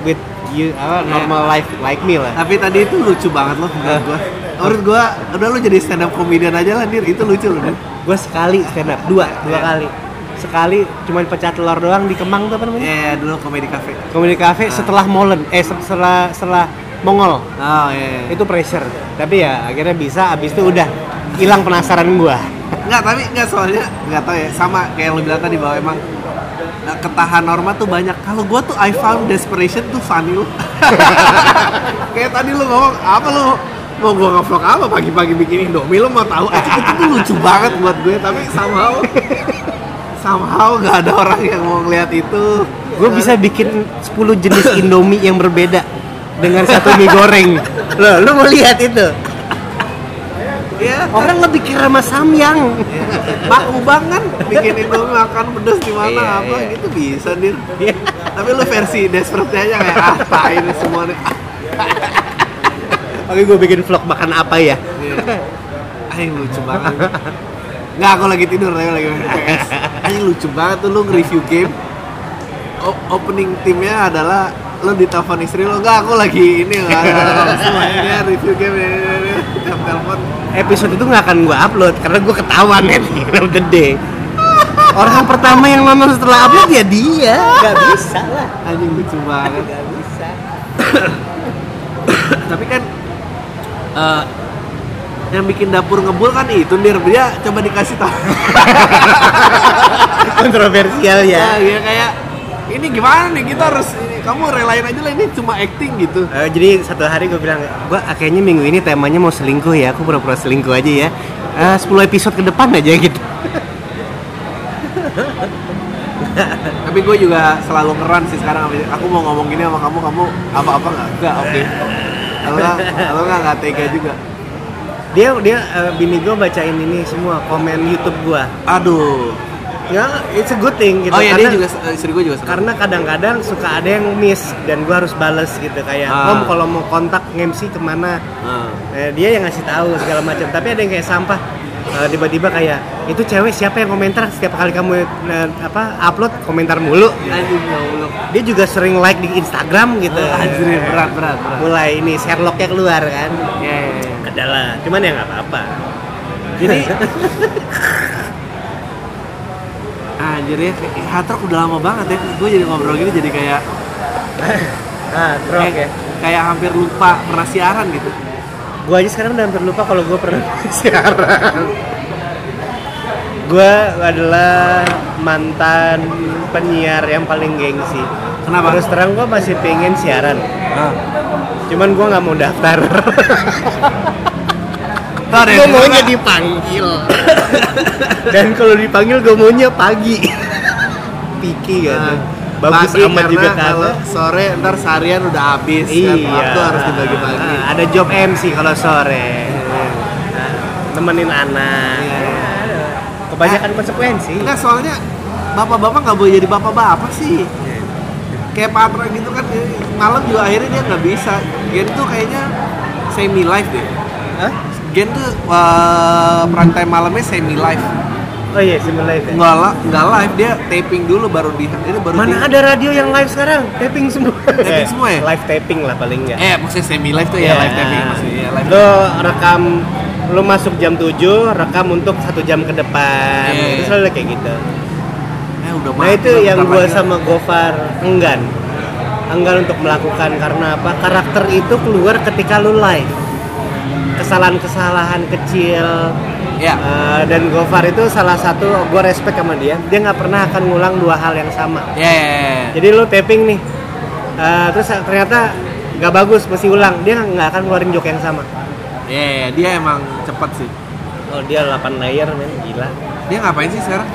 S2: with you apa normal life like me lah
S1: Tapi tadi itu lucu banget loh menurut gue. Menurut gue udah lu jadi stand up comedian aja lah dir itu lucu loh.
S2: Gue sekali stand up dua dua
S1: Iya.
S2: kali sekali cuman pecah telur doang di Kemang tuh apa namanya
S1: Iya dulu komedi cafe.
S2: Comedy Cafe
S1: Ah.
S2: setelah Molen eh se- setelah setelah Mongol
S1: Oh iya. iya.
S2: itu pressure tapi ya akhirnya bisa abis itu udah hilang penasaran gua
S1: Enggak, tapi enggak soalnya enggak tahu ya. Sama kayak yang lu bilang tadi bahwa emang eh, ketahan norma tuh banyak. Kalau gua tuh I found desperation tuh funny lu. *laughs* kayak tadi lu ngomong apa lu mau gua nge-vlog apa pagi-pagi bikin Indomie lu mau tahu aja itu tuh lucu banget buat gue tapi somehow somehow nggak ada orang yang mau ngeliat itu
S2: gue bisa bikin 10 jenis Indomie yang berbeda dengan satu mie goreng. Loh lu mau lihat itu?
S1: Ya
S2: orang lebih kira sama samyang
S1: makubang kan bikin Indomie makan pedes di mana
S2: Iya,
S1: apa?
S2: iya.
S1: gitu bisa dir.
S2: Iya.
S1: tapi lu versi desperate aja kayak tai ini semua nih *laughs*
S2: oke gue bikin vlog makan apa ya?
S1: Anjing lucu banget. Nggak, aku lagi tidur, tapi lagi main PS. Anjing lucu banget tuh lu nge-review game. O- opening timnya adalah lu ditelepon istri lu enggak aku lagi ini lah semuanya review game ini, ini, telepon.
S2: Episode itu nggak akan gue upload karena gue ketahuan the end of the day orang pertama yang nonton setelah upload ya dia. Nggak bisa lah.
S1: Anjing lucu banget.
S2: Nggak bisa. *coughs*
S1: Tapi kan eh, yang bikin dapur ngebul kan itu dir dia coba dikasih tahu. *laughs*
S2: Kontroversial
S1: ya,
S2: ya
S1: ya kayak ini gimana nih kita harus kamu relain aja lah ini cuma acting gitu.
S2: Eh, jadi satu hari gue bilang, gua ah, kayaknya minggu ini temanya mau selingkuh ya, aku pura-pura selingkuh aja ya. Eh, 10 episode ke depan aja gitu. *laughs*
S1: tapi gue juga selalu ngeran sih sekarang aku mau ngomong gini sama kamu kamu apa apa nggak? Nggak oke. Kalau nggak kalau nggak? Nggak tega juga.
S2: Dia dia eh, bini gue bacain ini semua komen YouTube gua.
S1: aduh
S2: Ya, it's a good thing gitu.
S1: oh ya dia
S2: karena,
S1: juga eh, istri gue juga senang.
S2: karena kadang-kadang suka ada yang miss dan gua harus bales gitu kayak,
S1: Ah.
S2: Om kalau mau kontak MC ke mana?
S1: Nah,
S2: Eh, dia yang ngasih tahu segala macam. Tapi ada yang kayak sampah. Eh, tiba-tiba kayak itu cewek siapa yang komentar setiap kali kamu eh, apa upload komentar mulu
S1: Allah
S2: dia juga sering like di Instagram gitu
S1: Oh, anjir berat berat berat
S2: mulai ini Sherlocknya keluar kan
S1: ya, ya, ya.
S2: adalah cuman ya nggak apa-apa
S1: jadi *laughs* anjir ya hard rock udah lama banget ya gue jadi ngobrol gini jadi kayak *laughs*
S2: ah
S1: kayak, kayak hampir lupa pernah siaran gitu
S2: gue aja sekarang udah hampir lupa kalau gue pernah *laughs* siaran Gue adalah mantan penyiar yang paling gengsi.
S1: Kenapa?
S2: Terus terang gue masih pengen siaran.
S1: Ah.
S2: Cuman gue nggak mau daftar. *laughs*
S1: Ada
S2: gue maunya dipanggil. *laughs* Dan kalau dipanggil gue maunya pagi. Piki kan.
S1: Nah,
S2: Bagus
S1: pagi
S2: amat juga
S1: kalau
S2: kagak.
S1: sore ntar seharian udah habis kan
S2: Iya.
S1: waktu harus dibagi-bagi
S2: Ah, Ada job MC kalau sore. Nah, temenin anak.
S1: Iya, iya.
S2: Kebanyakan konsekuensi.
S1: Enggak soalnya bapak-bapak nggak boleh jadi bapak-bapak sih kayak Patra gitu kan malam juga akhirnya dia nggak bisa Gen tuh kayaknya semi live deh
S2: Hah?
S1: Gen tuh uh, perantai malamnya semi live
S2: Oh iya, semi live ya?
S1: nggak la- nggak live dia taping dulu baru di ini baru
S2: Mana
S1: di-
S2: ada radio yang live sekarang? Taping semua.
S1: Taping *laughs* semua ya?
S2: Live taping lah paling enggak.
S1: eh maksudnya semi live tuh ya live taping maksudnya ya, live
S2: Lo rekam lo masuk jam 7, rekam untuk satu jam ke depan.
S1: Iya,
S2: Itu
S1: iya.
S2: selalu kayak gitu.
S1: eh udah
S2: Nah itu
S1: lah,
S2: yang
S1: lagi.
S2: sama Gofar enggan enggan untuk melakukan karena apa karakter itu keluar ketika lu live kesalahan-kesalahan kecil.
S1: Ya.
S2: Eh, dan Gofar itu salah satu gue respect sama dia. Dia nggak pernah akan ngulang dua hal yang sama.
S1: Ya ya, ya.
S2: jadi lu taping nih. Eh, terus ternyata nggak bagus mesti ulang. Dia nggak akan ngeluarin joke yang sama.
S1: Ya, ya, dia emang cepet sih.
S2: Oh dia 8 layer men. Gila.
S1: Dia ngapain sih sekarang?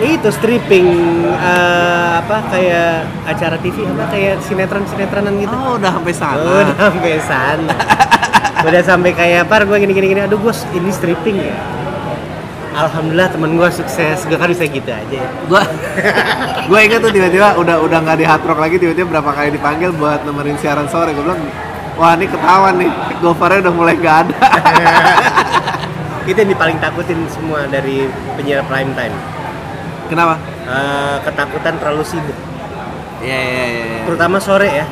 S2: Itu stripping eh, apa kayak acara TV apa kayak sinetron sinetronan gitu.
S1: Oh udah sampai sana.
S2: Udah sampai sana *laughs* udah sampai kayak par gue gini gini gini. Aduh gue ini stripping ya. Alhamdulillah temen gue sukses. Gue kan bisa gitu aja ya.
S1: Gua *laughs* gua ingat tuh tiba-tiba udah udah nggak di hard rock lagi tiba-tiba berapa kali dipanggil buat nemenin siaran sore. Gue bilang wah ini ketahuan nih gofarnya udah mulai gak ada. *laughs*
S2: Itu yang paling takutin semua dari penyiar prime time.
S1: Kenapa?
S2: Eh, ketakutan terlalu sibuk.
S1: Ya ya ya ya.
S2: terutama sore ya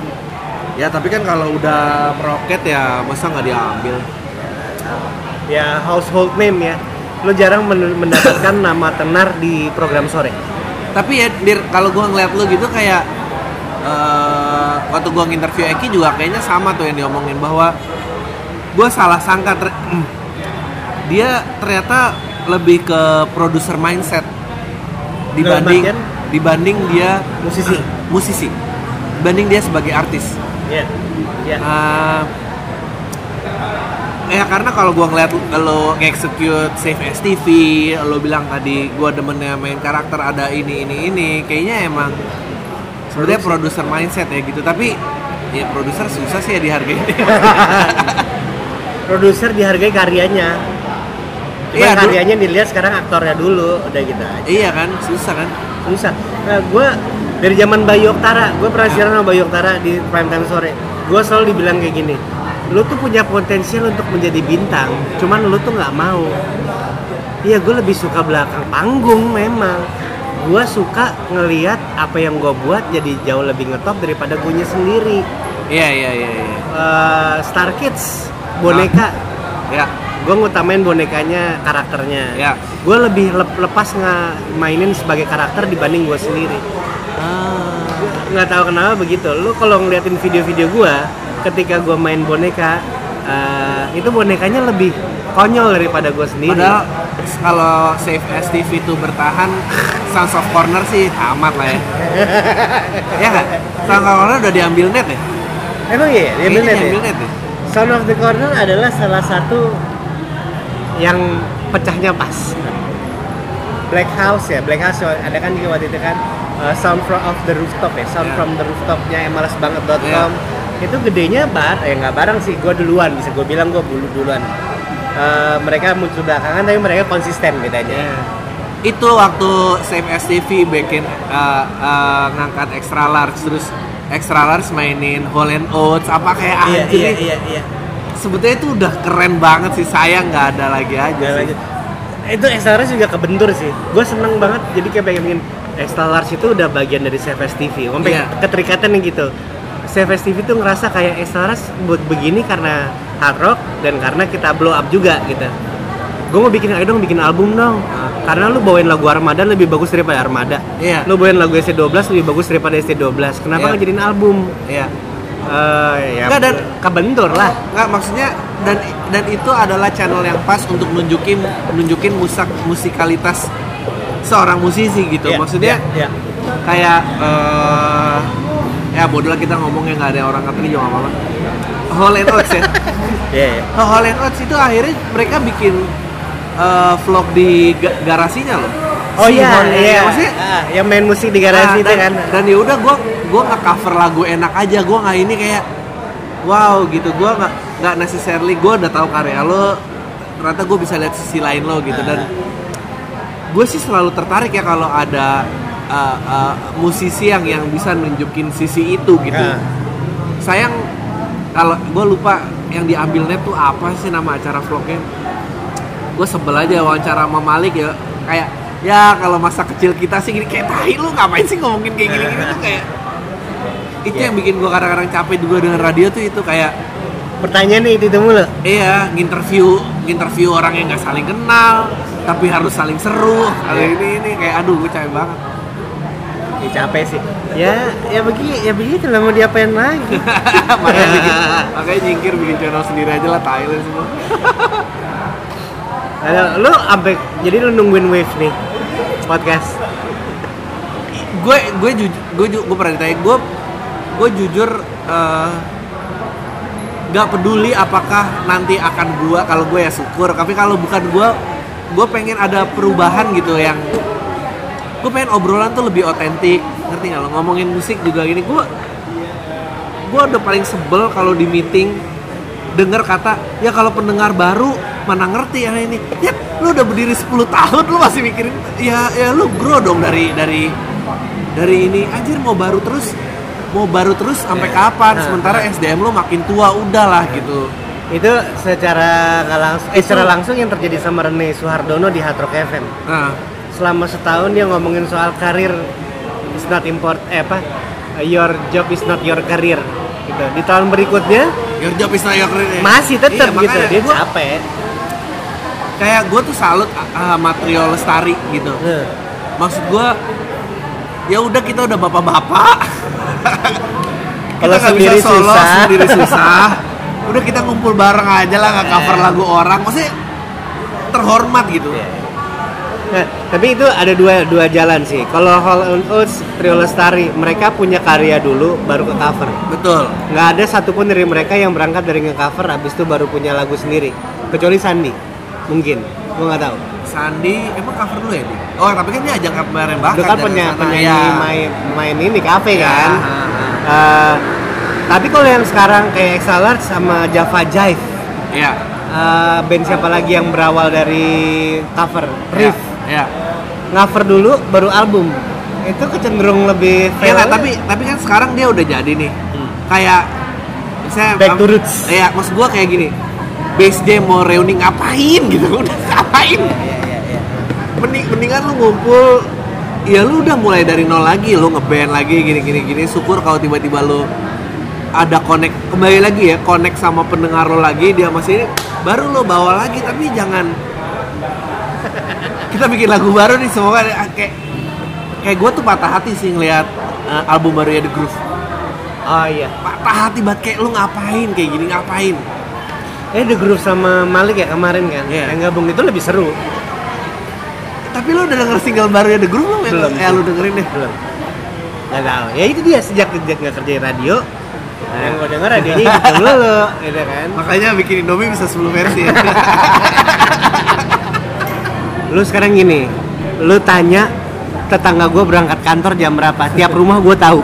S1: ya tapi kan kalau udah meroket ya masa nggak diambil?
S2: Ya household name ya. Lo jarang men- mendapatkan *laughs* nama tenar di program sore.
S1: Tapi ya dir kalau gua ngeliat lu gitu kayak eh waktu gua nginterview Eki juga kayaknya sama tuh yang diomongin bahwa gua salah sangka ter- *clears throat* dia ternyata lebih ke produser mindset dibanding dibanding dia
S2: musisi. *clears throat*
S1: Musisi. Dibanding dia sebagai artis
S2: ya ya
S1: Eh, ya karena kalau gua ngeliat lo execute Save STV lo bilang tadi gua demennya main karakter ada ini ini ini kayaknya emang sebenarnya produser mindset ya gitu. Tapi ya produser susah sih ya dihargai *laughs*
S2: produser dihargai karyanya. Cuma
S1: Iya,
S2: karyanya dilihat sekarang aktornya dulu udah gitu aja.
S1: Iya kan susah kan?
S2: Susah. Nah gue dari zaman Bayu Oktara gue pernah siaran sama Bayu Oktara di prime time sore. Gue selalu dibilang kayak gini lu tuh punya potensial untuk menjadi bintang cuman lu tuh nggak mau. Iya gue lebih suka belakang panggung memang. Gue suka ngeliat apa yang gue buat jadi jauh lebih ngetop daripada gue sendiri.
S1: Iya iya iya iya.
S2: Eh, Star Kids boneka.
S1: Ya
S2: gue ngutamain bonekanya karakternya.
S1: Ya.
S2: gue lebih lep- lepas nggak mainin sebagai karakter dibanding gue sendiri. Nggak tahu kenapa begitu. Lu kalau ngeliatin video-video gue ketika gue main boneka eh, itu bonekanya lebih konyol daripada gue sendiri.
S1: Padahal kalau Save STV itu bertahan *laughs* Sons of Corner sih amat lah ya. *laughs* Ya nggak Sons of Corner udah diambil net ya?
S2: Emang iya? Dia
S1: Kayaknya
S2: net ya?
S1: diambil net ya?
S2: Sound of the Corner adalah salah satu yang pecahnya pas Black House ya Black House ada kan juga waktu itu kan uh, Sound from of the Rooftop ya Sound
S1: Ya.
S2: from the Rooftopnya mlsbanget.com itu gedenya bar ya nggak bareng sih gue duluan bisa gue bilang gue dulu duluan. Uh, mereka muncul belakangan tapi mereka konsisten bedanya.
S1: Itu waktu Save STV bikin uh, uh, ngangkat extra large terus extra large mainin Hall and Oates apa kayak
S2: iya
S1: anjir
S2: iya
S1: nih.
S2: iya iya.
S1: Sebetulnya itu udah keren banget sih sayang nggak ada lagi aja sih.
S2: Itu extra large juga kebentur sih. Gue seneng banget. Jadi kayak pengen extra large itu udah bagian dari CFS TV sampai
S1: Iya.
S2: keterikatan nih gitu. CFS TV tuh ngerasa kayak extra large buat begini karena hard rock dan karena kita blow up juga gitu. Gue mau bikin ayo dong bikin album dong. Karena lu bawain lagu Armada lebih bagus daripada Armada.
S1: Iya.
S2: lu bawain lagu ST12 lebih bagus daripada ST12 kenapa nggak jadiin album?
S1: Iya.
S2: Eh, ya
S1: Nggak, dan-
S2: kebentur lah.
S1: Nggak maksudnya dan dan itu adalah channel yang pas untuk nunjukin nunjukin musak musikalitas seorang musisi gitu
S2: Iya,
S1: maksudnya
S2: iya, iya.
S1: kayak eh ya bodoh lah kita ngomongnya nggak ada orang ngerti juga apa-apa Hall and Oates ya *laughs*
S2: Iya, iya.
S1: Hall and Oates itu akhirnya mereka bikin eh, vlog di ga- garasinya loh
S2: Oh
S1: Si
S2: iya, iya.
S1: maksudnya
S2: Ah, yang main musik di garasi
S1: Nah,
S2: itu
S1: dan,
S2: kan.
S1: dan ya udah gue gue nggak cover lagu enak aja gue nggak ini kayak wow gitu gue nggak nggak necessarily gue udah tahu karya lo ternyata gue bisa lihat sisi lain lo gitu dan gue sih selalu tertarik ya kalau ada uh, uh, musisi yang yang bisa nunjukin sisi itu gitu
S2: Ah.
S1: sayang kalau gue lupa yang diambil net tuh apa sih nama acara vlognya gue sebel aja wawancara sama Malik ya kayak ya kalau masa kecil kita sih gini kayak tahi lu ngapain sih ngomongin kayak gini gini tuh kayak itu
S2: Iya.
S1: yang bikin gue kadang-kadang capek juga dengan radio tuh itu kayak
S2: Pertanyaannya itu itu mulu.
S1: iya nginterview nginterview orang yang nggak saling kenal tapi harus saling seru kalau
S2: Iya.
S1: ini ini kayak aduh gue capek banget
S2: Ya capek sih. Ya, ya begi, ya begitu lah mau diapain lagi. *laughs*
S1: makanya bikin, makanya nyingkir bikin channel sendiri aja lah Thailand semua *laughs*
S2: Aduh, lu sampai jadi lu nungguin wave nih podcast.
S1: gue gue jujur gue gue pernah ditanya gue gue jujur eh, nggak peduli apakah nanti akan gue kalau gue ya syukur. Tapi kalau bukan gue gue pengen ada perubahan gitu yang gue pengen obrolan tuh lebih otentik. Ngerti nggak lo? Ngomongin musik juga gini. Gue gue udah paling sebel kalau di meeting denger kata ya kalau pendengar baru mana ngerti ya ini? Ya lu udah berdiri 10 tahun lu masih mikirin ya ya lu grow dong dari dari dari ini. Anjir mau baru terus mau baru terus sampai kapan
S2: Nah,
S1: sementara SDM lu makin tua udahlah gitu
S2: Itu secara nggak langsung, eh, secara langsung yang terjadi sama Rene Suhardono di Hard Rock FM.
S1: nah
S2: Selama setahun dia ngomongin soal karir is not import, eh apa? Your job is not your career. Gitu. Di tahun berikutnya
S1: your job is not your career.
S2: masih tetap
S1: Iya,
S2: gitu. Dia
S1: gua-
S2: capek.
S1: kayak gue tuh salut sama Trio Lestari gitu
S2: Nah,
S1: maksud gue ya udah kita udah bapak-bapak *laughs* kita
S2: Kalau
S1: nggak
S2: sendiri
S1: bisa solo
S2: susah.
S1: sendiri *laughs* susah udah kita ngumpul bareng aja lah nggak cover lagu orang maksudnya terhormat gitu
S2: Iya. Nah, tapi itu ada dua dua jalan sih. Kalau Hall and Oates, Trio Lestari, mereka punya karya dulu baru ke cover.
S1: betul
S2: Nggak ada satupun dari mereka yang berangkat dari nge-cover habis itu baru punya lagu sendiri. Kecuali Sandi, mungkin. Gua nggak tahu.
S1: Sandi emang cover dulu ya dia? oh tapi kan dia ajak kemarin bakat
S2: Itu kan
S1: dari
S2: penyanyi,
S1: ya.
S2: main main ini kafe
S1: Ya,
S2: kan.
S1: ha, ha.
S2: Eh, tapi kalau yang sekarang kayak Exalart sama Java Jive,
S1: Iya.
S2: eh, band siapa lagi yang berawal dari cover? Riff.
S1: ya
S2: Cover dulu baru album. Itu kecenderung lebih
S1: Iya
S2: fail.
S1: nggak, tapi tapi kan sekarang dia udah jadi nih. Kayak misalnya
S2: Hmm. Back to roots.
S1: Iya, maksud gua kayak gini. Base mau reuni ngapain gitu? *laughs* Udah ngapain? Mending, mendingan lu ngumpul ya lu udah mulai dari nol lagi lu ngeband lagi gini gini gini syukur kalau tiba-tiba lu ada connect kembali lagi ya connect sama pendengar lo lagi dia masih ini baru lo bawa lagi tapi jangan kita bikin lagu baru nih semoga ada- kayak kayak gue tuh patah hati sih ngeliat uh, album barunya The Groove
S2: Oh iya.
S1: patah hati banget kayak lu ngapain kayak gini ngapain
S2: Eh The Groove sama Malik ya kemarin kan?
S1: Iya.
S2: Yang gabung itu lebih seru.
S1: Tapi lu udah denger single barunya The Groove belum ya?
S2: Belum.
S1: ya lu dengerin deh
S2: Belum. Gak tahu. Ya itu dia sejak sejak nggak kerja di radio. Nah, yang gue denger radionya gitu *laughs* dulu, gitu kan?
S1: makanya bikin Indomie bisa 10 versi ya *laughs*
S2: Lu sekarang gini, lu tanya tetangga gue berangkat kantor jam berapa? Tiap rumah gue tahu.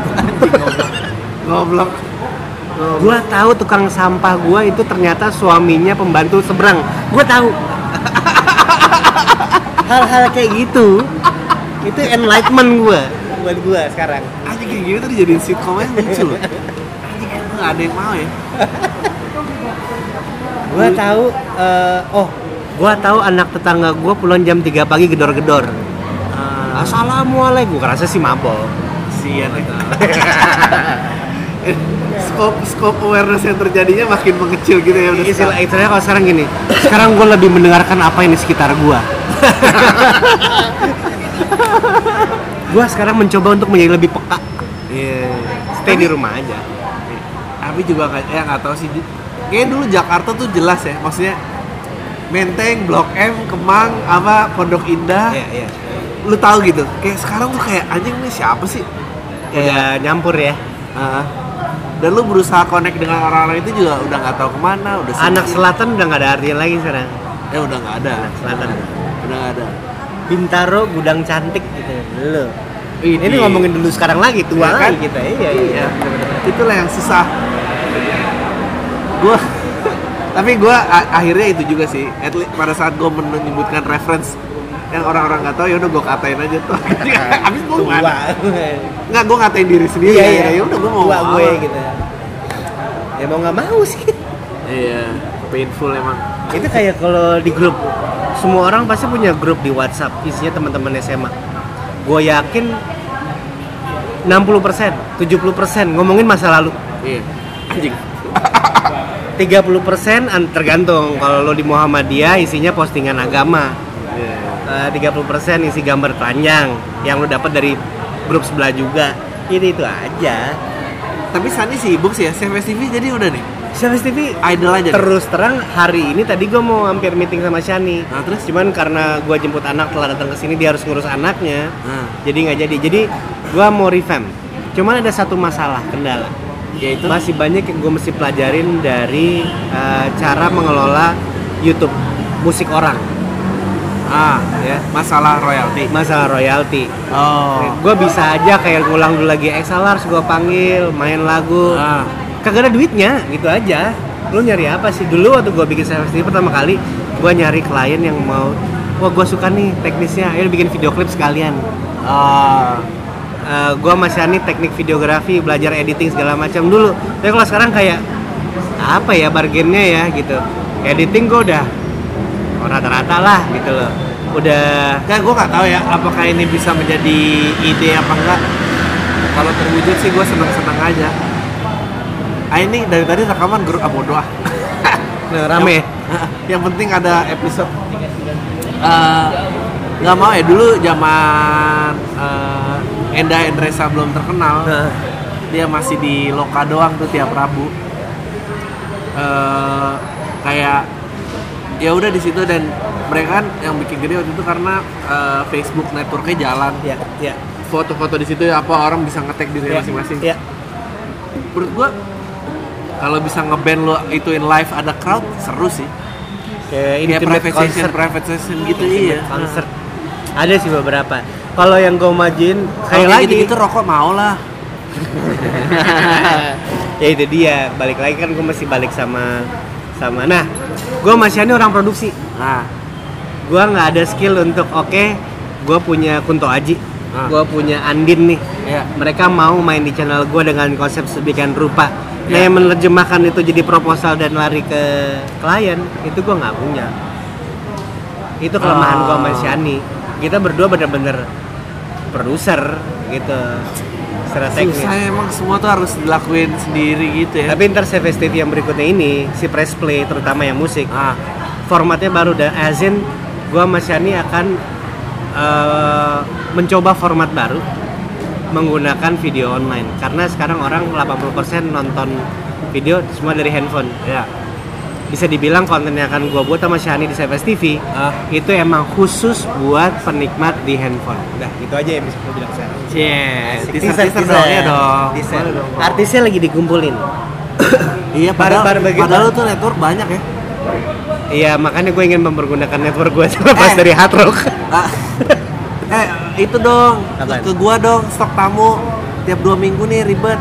S2: *laughs*
S1: goblok
S2: Gue tahu tukang sampah gue itu ternyata suaminya pembantu seberang. Gue tahu. Hal-hal kayak gitu, itu enlightenment gue buat gue sekarang.
S1: Anjing kayak gini tuh dijadiin sitcom aja lucu loh Anjing kayak nggak ada yang mau ya
S2: Gua tahu eh, oh, gua tahu anak tetangga gua pulang jam 3 pagi gedor-gedor.
S1: Ah,
S2: Assalamualaikum. Gua rasa sih mabok.
S1: Sian *laughs* Scope, scope awareness yang terjadinya makin mengecil gitu ya udah
S2: Istilah istilahnya kalau sekarang gini. Sekarang gua lebih mendengarkan apa yang di sekitar gua. *laughs* gua sekarang mencoba untuk menjadi lebih peka.
S1: Iya
S2: Stay di rumah aja.
S1: Tapi juga nggak- ya nggak tahu sih Di- kayak dulu Jakarta tuh jelas ya maksudnya Menteng, Blok M, Kemang, apa Pondok Indah,
S2: Iya, iya.
S1: lu tahu gitu. Kayak sekarang tuh kayak anjing nih siapa sih?
S2: Udah nyampur ya.
S1: Ah. Dan lu berusaha connect dengan orang-orang itu juga udah nggak tahu ke mana, udah
S2: Anak
S1: sendiri.
S2: selatan udah nggak ada artinya lagi sekarang.
S1: ya udah nggak ada,
S2: Anak selatan.
S1: udah nggak ada.
S2: Bintaro gudang cantik gitu. Lu.
S1: Ini,
S2: Ini ngomongin dulu sekarang lagi tua
S1: Iya kan?
S2: lagi kita. Iya, iya.
S1: itulah yang susah gua *laughs* tapi gua akhirnya itu juga sih at least pada saat gua menyebutkan reference yang orang-orang nggak tahu ya udah gua katain aja tuh *laughs* habis gua
S2: Tua.
S1: nggak nggak gua ngatain diri sendiri
S2: Iya, iya.
S1: ya udah gua mau
S2: gue gitu. Ya mau nggak mau sih.
S1: iya painful emang.
S2: Itu kayak kalau di grup semua orang pasti punya grup di WhatsApp isinya teman-teman SMA gue yakin 60% 70% ngomongin masa lalu.
S1: Iya anjing.
S2: 30% an- tergantung. Kalau lo di Muhammadiyah isinya postingan agama.
S1: Iya.
S2: Eh, 30% isi gambar telanjang yang lo dapat dari grup sebelah juga. Ini itu aja
S1: tapi Sani sibuk sih ya CVS TV jadi udah nih?
S2: Service TV
S1: idol aja nih.
S2: terus terang hari ini tadi gue mau hampir meeting sama Shani.
S1: Nah, terus?
S2: cuman karena gue jemput anak telah datang ke sini dia harus ngurus anaknya.
S1: Nah,
S2: jadi nggak jadi. Jadi gue mau revamp. Cuman ada satu masalah kendala.
S1: Yaitu?
S2: Masih banyak yang gue mesti pelajarin dari uh, cara mengelola YouTube musik orang
S1: ah
S2: ya.
S1: Masalah royalti.
S2: Masalah royalti.
S1: Oh.
S2: Gue bisa aja kayak ngulang dulu lagi. XLR gue panggil main lagu.
S1: Ah.
S2: Kagak ada duitnya gitu aja. Lu nyari apa sih? Dulu waktu gue bikin service TV pertama kali gue nyari klien yang mau wah gue suka nih teknisnya. Ayo bikin video klip sekalian.
S1: Ah.
S2: Uh, gue masih nih teknik videografi belajar editing segala macam dulu. Tapi kalau sekarang kayak apa ya bargainnya ya gitu. Editing gue udah rata-rata lah gitu loh udah
S1: Kan gue nggak tahu ya apakah ini bisa menjadi ide apa enggak. Kalau terwujud sih gue seneng-seneng aja. Ah ini dari tadi rekaman grup ah bodoh ah. *laughs*
S2: nah, rame
S1: Yang, *laughs* yang penting ada episode. Eh, nggak mau ya dulu zaman eh, Enda Endresa belum terkenal. Dia masih di Loka doang tuh tiap Rabu. Eh, kayak ya udah di situ dan mereka kan yang bikin gede waktu itu karena eh, Facebook networknya jalan.
S2: Ya ya
S1: foto-foto di situ apa orang bisa ngetek diri
S2: ya,
S1: masing-masing.
S2: ya
S1: menurut gua kalau bisa ngeband lo ituin live ada crowd seru sih.
S2: Kayak
S1: kayak
S2: intimate
S1: private session
S2: concert.
S1: private session gitu
S2: Intimate
S1: iya.
S2: concert. Ada sih beberapa. Kalau yang gue majuin
S1: kalau
S2: kayak lagi.
S1: gitu, gitu rokok mau lah. *laughs*
S2: Ya itu dia balik lagi kan gue masih balik sama sama. Nah gue masih ini orang produksi.
S1: Nah
S2: gue nggak ada skill untuk oke gue punya Kunto Aji
S1: Ah.
S2: gue punya Andin nih.
S1: Ya
S2: mereka mau main di channel gue dengan konsep sedemikian rupa. Nah
S1: Ya.
S2: yang menerjemahkan itu jadi proposal dan lari ke klien itu gue nggak punya. Itu kelemahan gue sama
S1: Oh.
S2: Shani. Kita berdua bener-bener produser gitu secara teknis.
S1: Susah emang semua tuh harus dilakuin sendiri gitu ya.
S2: Tapi ntar TV yang berikutnya ini si press play terutama yang musik
S1: ah.
S2: formatnya baru dan Azin gua sama Shani akan eh, mencoba format baru menggunakan video online. Karena sekarang orang 80% nonton video semua dari handphone.
S1: Ya
S2: bisa dibilang konten yang akan gua buat sama Shani di Service TV
S1: ah
S2: itu emang khusus buat penikmat di handphone udah itu aja yang bisa gue bilang sekarang
S1: yeah. Teaser teaser dong ya dong
S2: Teaser. Artisnya lagi dikumpulin *coughs*
S1: iya padahal padahal tuh network banyak ya
S2: Iya makanya gue ingin mempergunakan network gue *coughs* selepas
S1: Eh.
S2: dari Hard Rock.
S1: Ah. *coughs* eh itu dong
S2: Apaan?
S1: ke gua dong stok tamu tiap dua minggu nih ribet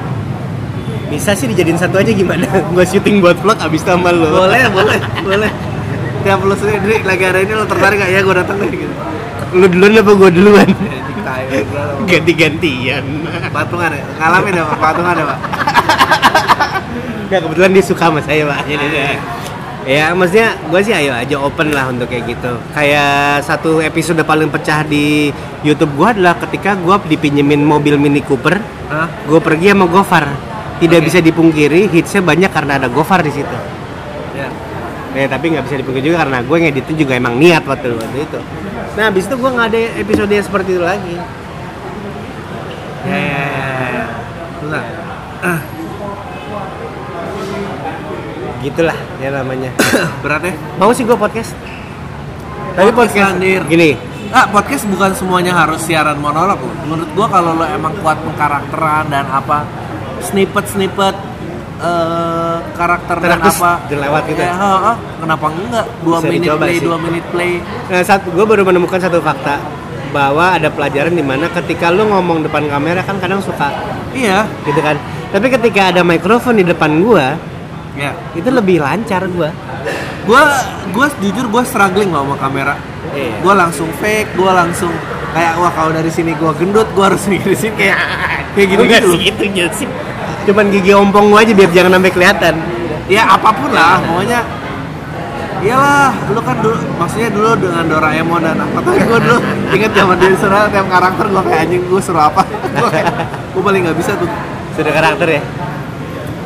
S2: Bisa sih dijadiin satu aja gimana? *laughs* gue syuting buat vlog abis tambah lo.
S1: boleh boleh boleh tiap lu sendiri lagi ada ini lo tertarik gak ya gua datang deh gitu
S2: Lu duluan apa gue duluan? *laughs*
S1: Kayak
S2: Ganti-gantian.
S1: patungan ya ngalamin ya pak patungan ya pak
S2: Nggak kebetulan dia suka sama saya pak. Jadi Ya maksudnya gue sih ayo aja open lah untuk kayak gitu Kayak satu episode paling pecah di Youtube gue adalah ketika gue dipinjemin mobil Mini Cooper
S1: Hah?
S2: Gue pergi sama Gofar Tidak
S1: Oke.
S2: bisa dipungkiri hitsnya banyak karena ada Gofar di situ
S1: ya
S2: Ya tapi nggak bisa dipungkiri juga karena gue ngeditnya juga emang niat waktu waktu itu. Nah habis itu gue nggak ada episode yang seperti itu lagi.
S1: ya ya ya, ya. Bentar. Ah. *clears throat*
S2: gitulah ya namanya *clears throat*
S1: berat ya
S2: mau sih gue podcast tapi
S1: Podcast,
S2: podcast gini
S1: Ah, podcast bukan semuanya harus siaran monolog. Menurut gua kalau lo emang kuat pengkarakteran dan apa snippet-snippet eh, karakter dan
S2: Terus
S1: apa
S2: dilewat gitu
S1: Ya,
S2: ya?
S1: ha, kenapa enggak? Dua
S2: Bisa
S1: menit play,
S2: sih.
S1: dua menit play.
S2: Nah, saat gue baru menemukan satu fakta bahwa ada pelajaran di mana ketika lu ngomong depan kamera kan kadang suka
S1: Iya.
S2: gitu kan. Tapi ketika ada mikrofon di depan gua,
S1: Ya.
S2: itu lebih lancar gua.
S1: Gua gua jujur gua struggling loh sama kamera.
S2: Iya.
S1: Gua langsung fake, gua langsung kayak wah kalau dari sini gua gendut, gua harus *laughs* sini kayak kayak gitu gitu.
S2: sih itu sih. Cuman gigi ompong gua aja biar jangan sampai kelihatan.
S1: ya apa pun lah pokoknya iyalah lu kan dulu maksudnya dulu dengan Doraemon dan apa tapi gue dulu *laughs* inget zaman dia suruh tiap karakter gue kayak anjing gue suruh apa gue gue paling nggak bisa tuh
S2: Sudah karakter ya.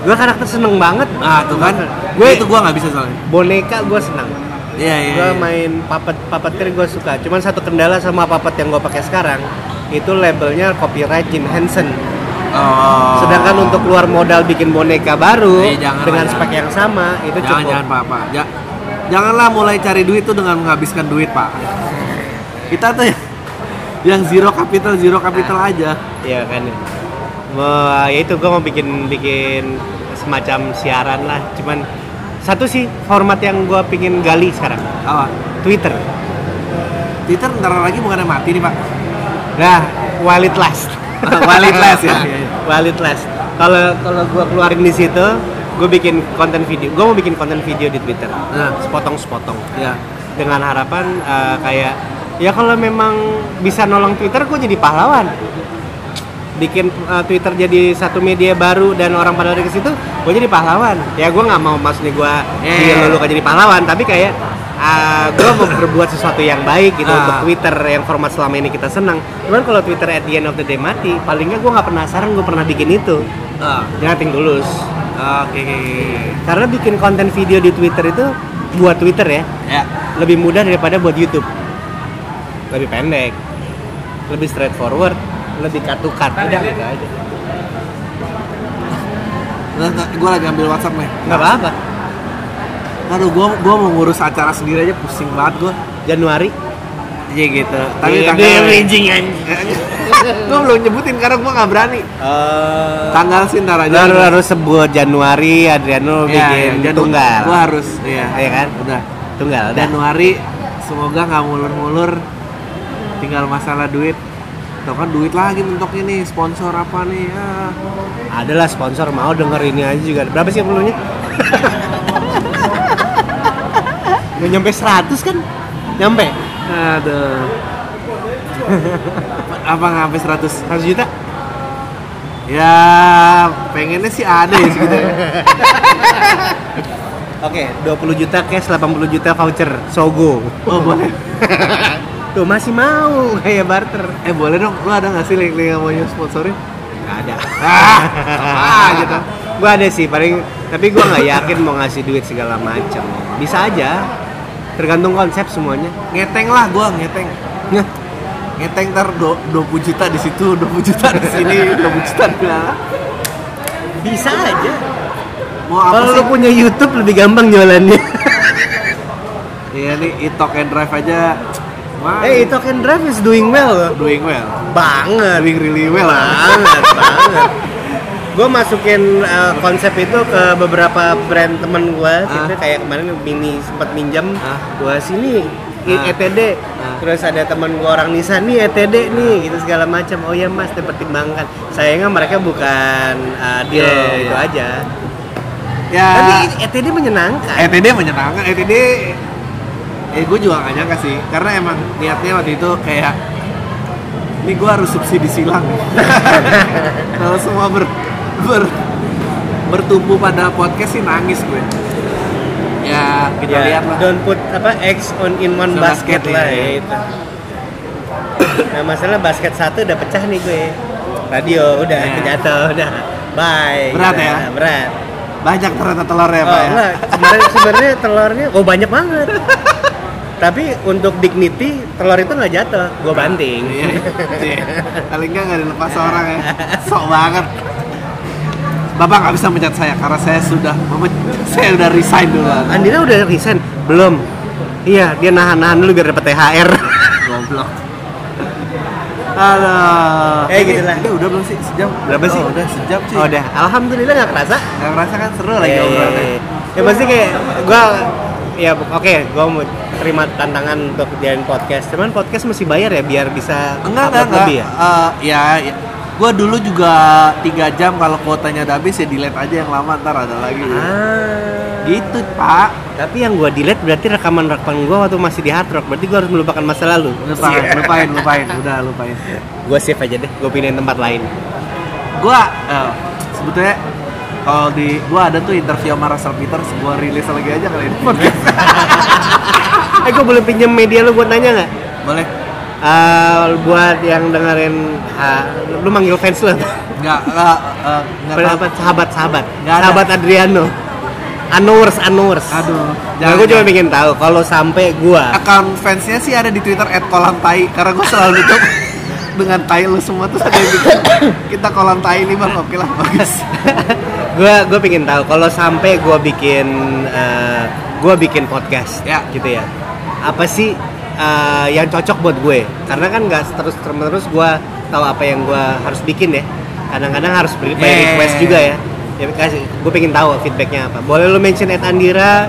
S2: Gua karakter seneng banget.
S1: ah tuh kan gue
S2: Gue
S1: itu gue nggak bisa soalnya
S2: boneka gua senang.
S1: iya iya
S2: Gua
S1: iya.
S2: main puppet puppeteer gua suka. Cuman satu kendala sama puppet yang gua pakai sekarang itu labelnya copyright Jim Henson.
S1: Oh.
S2: Sedangkan untuk keluar modal bikin boneka baru
S1: Eh,
S2: dengan
S1: lah,
S2: spek yang sama itu
S1: jangan
S2: cukup.
S1: jangan pak pak Ja- janganlah mulai cari duit tuh dengan menghabiskan duit pak kita tuh ya yang zero capital zero capital aja
S2: Iya kan. Wah, ya itu gua mau bikin bikin semacam siaran lah. Cuman satu sih format yang gua pingin gali sekarang
S1: apa
S2: Twitter.
S1: Twitter ntar lagi bukannya mati nih pak
S2: Nah, while it last. *laughs*
S1: While it lasts ya? *laughs*
S2: It last. Kalau kalau gua keluarin di situ, gue bikin konten video. Gue mau bikin konten video di Twitter.
S1: Nah.
S2: Sepotong-sepotong.
S1: ya
S2: Dengan harapan eh, kayak ya kalau memang bisa nolong Twitter, gue jadi pahlawan. Bikin eh, Twitter jadi satu media baru dan orang pada dari ke situ, gue jadi pahlawan. Ya gue nggak mau maksudnya gue yeah. jadi pahlawan, tapi kayak gue mau berbuat sesuatu yang baik gitu
S1: Ah.
S2: untuk Twitter yang format selama ini kita senang. Cuman kalau Twitter at the end of the day mati, paling nggak gue nggak penasaran gue pernah bikin itu.
S1: Ah,
S2: Jangan ting tulus.
S1: oke oke.
S2: Karena bikin konten video di Twitter itu buat Twitter ya
S1: ya
S2: lebih mudah daripada buat YouTube. Lebih pendek, lebih straightforward, lebih cut. Udah gitu aja.
S1: gue lagi ambil WhatsApp nih
S2: Nggak apa-apa.
S1: Aduh gue gua mau ngurus acara sendiri aja pusing banget gue
S2: Januari.
S1: iya gitu tapi
S2: Iya,
S1: tanggal
S2: anjing. *laughs*
S1: gue belum nyebutin karena gue nggak berani tanggal sih ntar aja
S2: Lo harus, harus sebut Januari, Adriano bikin tunggal.
S1: gue harus iya
S2: Iya kan?
S1: udah
S2: Tunggal. Udah.
S1: Januari semoga nggak mulur-mulur tinggal masalah duit Tuh kan duit lagi mentoknya nih sponsor apa nih ya
S2: Adalah sponsor mau denger ini aja juga. Berapa sih perlunya? *laughs* Nggak nyampe 100 kan? Nyampe?
S1: aduh *laughs* apa nggak sampai 100
S2: 100 juta?
S1: ya pengennya sih ada ya segitu ya. *laughs*
S2: Oke, 20 juta cash, 80 juta voucher Sogo.
S1: oh boleh *laughs*
S2: Tuh masih mau kayak barter.
S1: eh boleh dong lu ada nggak sih link-link yang mau sponsorin
S2: Gak ada.
S1: ah ah gitu
S2: Gua ada sih paling tapi gua nggak yakin mau ngasih duit segala macam. Bisa aja. Tergantung konsep semuanya.
S1: ngeteng lah gua ngeteng.
S2: Nah,
S1: ngeteng ntar do- 20 juta di situ 20 juta di sini *laughs* 20 juta di mana
S2: bisa aja.
S1: mau apa
S2: Kalau lu punya YouTube lebih gampang jualannya. *laughs*
S1: iya nih e-talk and drive aja. Wah,
S2: eh, itu can drive is doing well.
S1: Doing well.
S2: Banget.
S1: doing really well
S2: banget banget *laughs* gue masukin uh, konsep itu ke beberapa brand temen gue gitu
S1: Ah.
S2: kayak kemarin mini sempat minjam
S1: Ah.
S2: gue sini
S1: Ah.
S2: ETD
S1: Ah.
S2: terus ada temen gue orang Nissan nih ETD nih gitu segala macam oh ya mas dipertimbangkan. Sayangnya mereka bukan uh, deal
S1: Iya, iya,
S2: itu aja.
S1: Ya.
S2: Tapi ETD menyenangkan.
S1: ETD menyenangkan. ETD eh gue juga gak nyangka sih. Karena emang niatnya waktu itu kayak ini gue harus subsidi silang. *laughs* Kalau semua ber, ber bertumbuh pada podcast sih nangis gue ya kita
S2: Ya,
S1: lihat lah
S2: don't put apa eggs on in one
S1: So,
S2: basket,
S1: basket,
S2: lah
S1: iya.
S2: ya itu. *coughs* Nah masalah basket satu udah pecah nih gue. Radio udah
S1: Iya.
S2: jatuh udah. Bye.
S1: Berat
S2: gitu.
S1: ya?
S2: Berat.
S1: banyak ternyata telurnya
S2: Oh,
S1: pak ya.
S2: Sebenarnya sebenarnya telurnya oh banyak banget. Tapi untuk dignity telur itu nggak jatuh, gue banting.
S1: Iya, iya. paling nggak nggak dilepas orang ya *laughs* sok banget Bapak nggak bisa mencat saya karena saya sudah saya udah resign duluan.
S2: Andina udah resign belum iya dia nahan-nahan dulu biar dapat THR
S1: Goblok. Aduh.
S2: Eh, gitu lah.
S1: Udah belum sih sejam?
S2: Berapa sih?
S1: Oh, udah sejam sih.
S2: oh udah alhamdulillah nggak kerasa
S1: Gak ngerasa kan seru lagi
S2: iya. ya pasti kayak gua ya oke gua mau terima tantangan untuk jadiin podcast cuman podcast mesti bayar ya biar bisa
S1: Enggak, enggak, enggak.
S2: lebih ya
S1: Eh, ya, ya. Gue dulu juga tiga jam kalau kuotanya udah habis ya delete aja yang lama ntar ada lagi.
S2: ah
S1: Gitu pak.
S2: tapi yang gua delete berarti rekaman rekaman gua waktu masih di hard rock berarti gua harus melupakan masa lalu
S1: Lupain, *laughs* lupain, lupain. Udah lupain.
S2: gua save aja deh gua pindahin tempat lain
S1: Gue eh, sebetulnya kalau di gue ada tuh interview sama Russell Peters, gue rilis lagi aja kali ini *laughs*
S2: eh gua boleh pinjam media lu buat nanya nggak
S1: Boleh?
S2: Eh, buat yang dengerin ah, lu manggil fans lu
S1: Enggak, enggak, eh, enggak tahu.
S2: apa sahabat sahabat
S1: Nggak ada.
S2: sahabat Adriano Anowers Anowers
S1: Aduh,
S2: Nah, gue cuma pengen tahu kalau sampai gua
S1: Akun fansnya sih ada di Twitter @kolamtai karena gue selalu nutup *laughs* dengan tai lu semua tuh ada yang bikin kita kolam tai ini bang oke lah bagus *laughs*
S2: gua gue pengen tahu kalau sampai gua bikin eh, gua bikin podcast
S1: Ya.
S2: gitu ya apa sih eh, yang cocok buat gue. Karena kan nggak terus terus gua tahu apa yang gua harus bikin ya. Kadang-kadang harus beri
S1: Yeah.
S2: request juga ya. Ya kasih gue pengen tahu feedbacknya apa. Boleh lu mention at Andira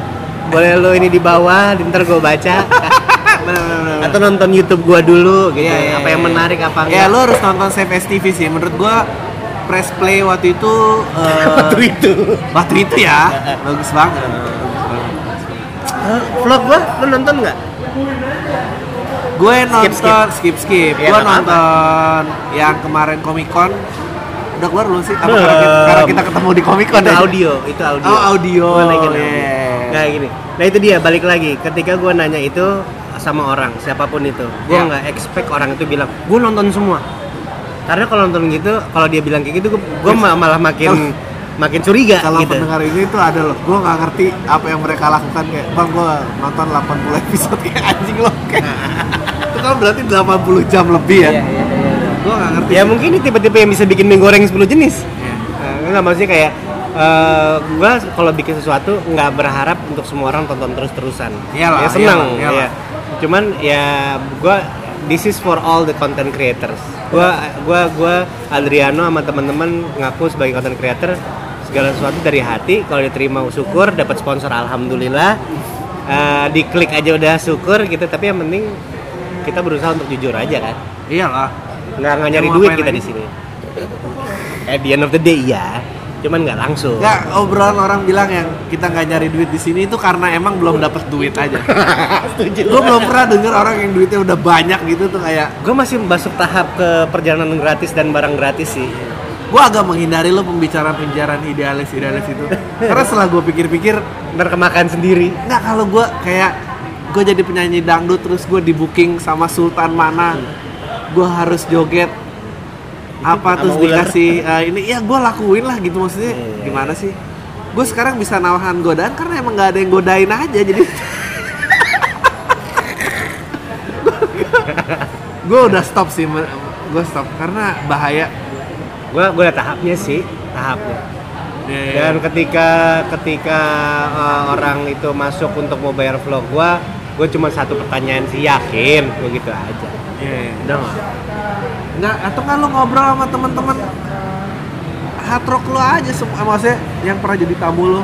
S2: boleh lu ini di bawah ntar gue baca. *laughs* Atau nonton YouTube gua dulu gitu.
S1: Iya, iya,
S2: apa yang menarik apa
S1: ya
S2: enggak.
S1: lu harus nonton Save STV sih. Menurut gua press play waktu itu *laughs* eh,
S2: waktu itu.
S1: waktu itu ya. *laughs* Bagus banget.
S2: Eh, vlog gua lu nonton nggak
S1: gue nonton
S2: Skip,
S1: skip skip,
S2: Ya,
S1: gue nonton yang kemarin Comic Con. Udah keluar belum sih? Apa karena kita, karena kita ketemu di Comic Con
S2: itu
S1: aja?
S2: audio itu audio.
S1: Oh, audio.
S2: Gua naikin audio.
S1: Yeah.
S2: nah gini. Nah itu dia balik lagi. Ketika gua nanya itu sama orang siapa pun itu gua
S1: Yeah.
S2: nggak expect orang itu bilang gua nonton semua. Karena kalau nonton gitu kalau dia bilang kayak gitu ma- malah makin makin curiga
S1: kalau
S2: gitu
S1: pendengar ini tuh ada loh gue nggak ngerti apa yang mereka lakukan kayak bang gue nonton 80 episode kayak anjing loh kayak *laughs* itu kan berarti 80 jam lebih ya
S2: Iya, iya, iya.
S1: gue nggak ngerti
S2: ya mungkin ini tipe-tipe yang bisa bikin mie goreng 10 jenis
S1: Iya.
S2: Nah, nggak maksudnya kayak eh gua kalau bikin sesuatu nggak berharap untuk semua orang tonton terus-terusan.
S1: Iyalah,
S2: ya senang,
S1: iyalah, iyalah.
S2: ya. Cuman ya gua this is for all the content creators. Gua gua gua Adriano sama teman-teman ngaku sebagai content creator segala sesuatu dari hati. Kalau diterima syukur. Dapat sponsor alhamdulillah. Eh, diklik aja udah syukur gitu. Tapi yang penting kita berusaha untuk jujur aja kan?
S1: Iyalah.
S2: Nggak nggak nyari duit kita di sini. At the end of the day ya cuman nggak langsung.
S1: Nggak obrolan orang bilang yang kita nggak nyari duit di sini itu karena emang belum dapet duit aja. *laughs* Gue belum pernah denger orang yang duitnya udah banyak gitu tuh kayak
S2: gue masih masuk tahap ke perjalanan gratis dan barang gratis sih
S1: gue agak menghindari lo pembicaraan-pembicaraan idealis-idealis itu. Karena setelah gue pikir-pikir
S2: ntar kemakan sendiri.
S1: nggak kalau gue kayak gue jadi penyanyi dangdut terus gue di booking sama Sultan mana gue harus joget apa terus
S2: ular.
S1: dikasih eh, ini ya gue lakuin lah gitu maksudnya.
S2: Iya.
S1: gimana sih? Gue sekarang bisa nahan godaan karena emang nggak ada yang godain aja jadi *laughs* gue udah stop sih gue stop karena bahaya
S2: gue gue ada tahapnya sih tahapnya. Dan ketika ketika uh, orang itu masuk untuk mau bayar vlog gue gue cuma satu pertanyaan sih yakin? Gue gitu aja.
S1: Iya.
S2: udah nggak
S1: Nggak, atau kan lo ngobrol sama teman-teman hard rock lo aja semua maksudnya yang pernah jadi tamu lo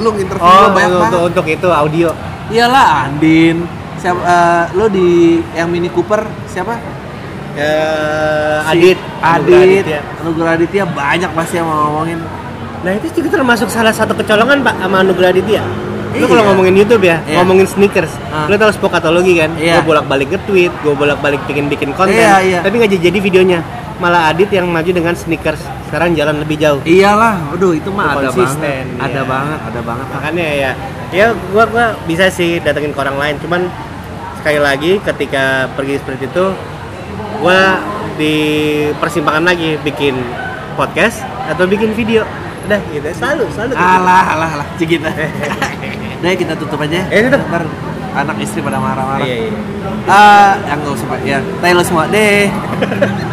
S1: lo interview
S2: oh
S1: lo banyak
S2: untuk,
S1: banget.
S2: untuk itu audio.
S1: Iyalah Andin siapa eh, lo di yang Mini Cooper siapa
S2: Eh,
S1: Si
S2: Adit
S1: Adit
S2: ya.
S1: Anugerah Aditya banyak pasti yang mau ngomongin
S2: Nah itu juga termasuk salah satu kecolongan pak sama Anugerah Aditya. Lu
S1: Iya.
S2: kalau ngomongin YouTube ya,
S1: Iya.
S2: ngomongin sneakers,
S1: Ah.
S2: lu tahu spokatologi kan?
S1: Iya.
S2: Gue bolak-balik nge-tweet, gue bolak-balik bikin-bikin konten,
S1: Iya, iya.
S2: tapi nggak jadi, jadi videonya. Malah Adit yang maju dengan sneakers, sekarang jalan lebih jauh.
S1: iyalah aduh itu mah ada banget ada
S2: iya.
S1: banget ada banget
S2: Makanya ya, ya gua gua bisa sih datengin ke orang lain, cuman sekali lagi ketika pergi seperti itu, gua di persimpangan lagi bikin podcast atau bikin video. Udah gitu, selalu selalu. gitu.
S1: alah alah alah cik kita udah *laughs* kita tutup aja
S2: Eh, tutup.
S1: ntar anak istri pada marah-marah
S2: Iya, iya.
S1: Ah, yang nggak usah pak ya. Tayo semua deh. *laughs*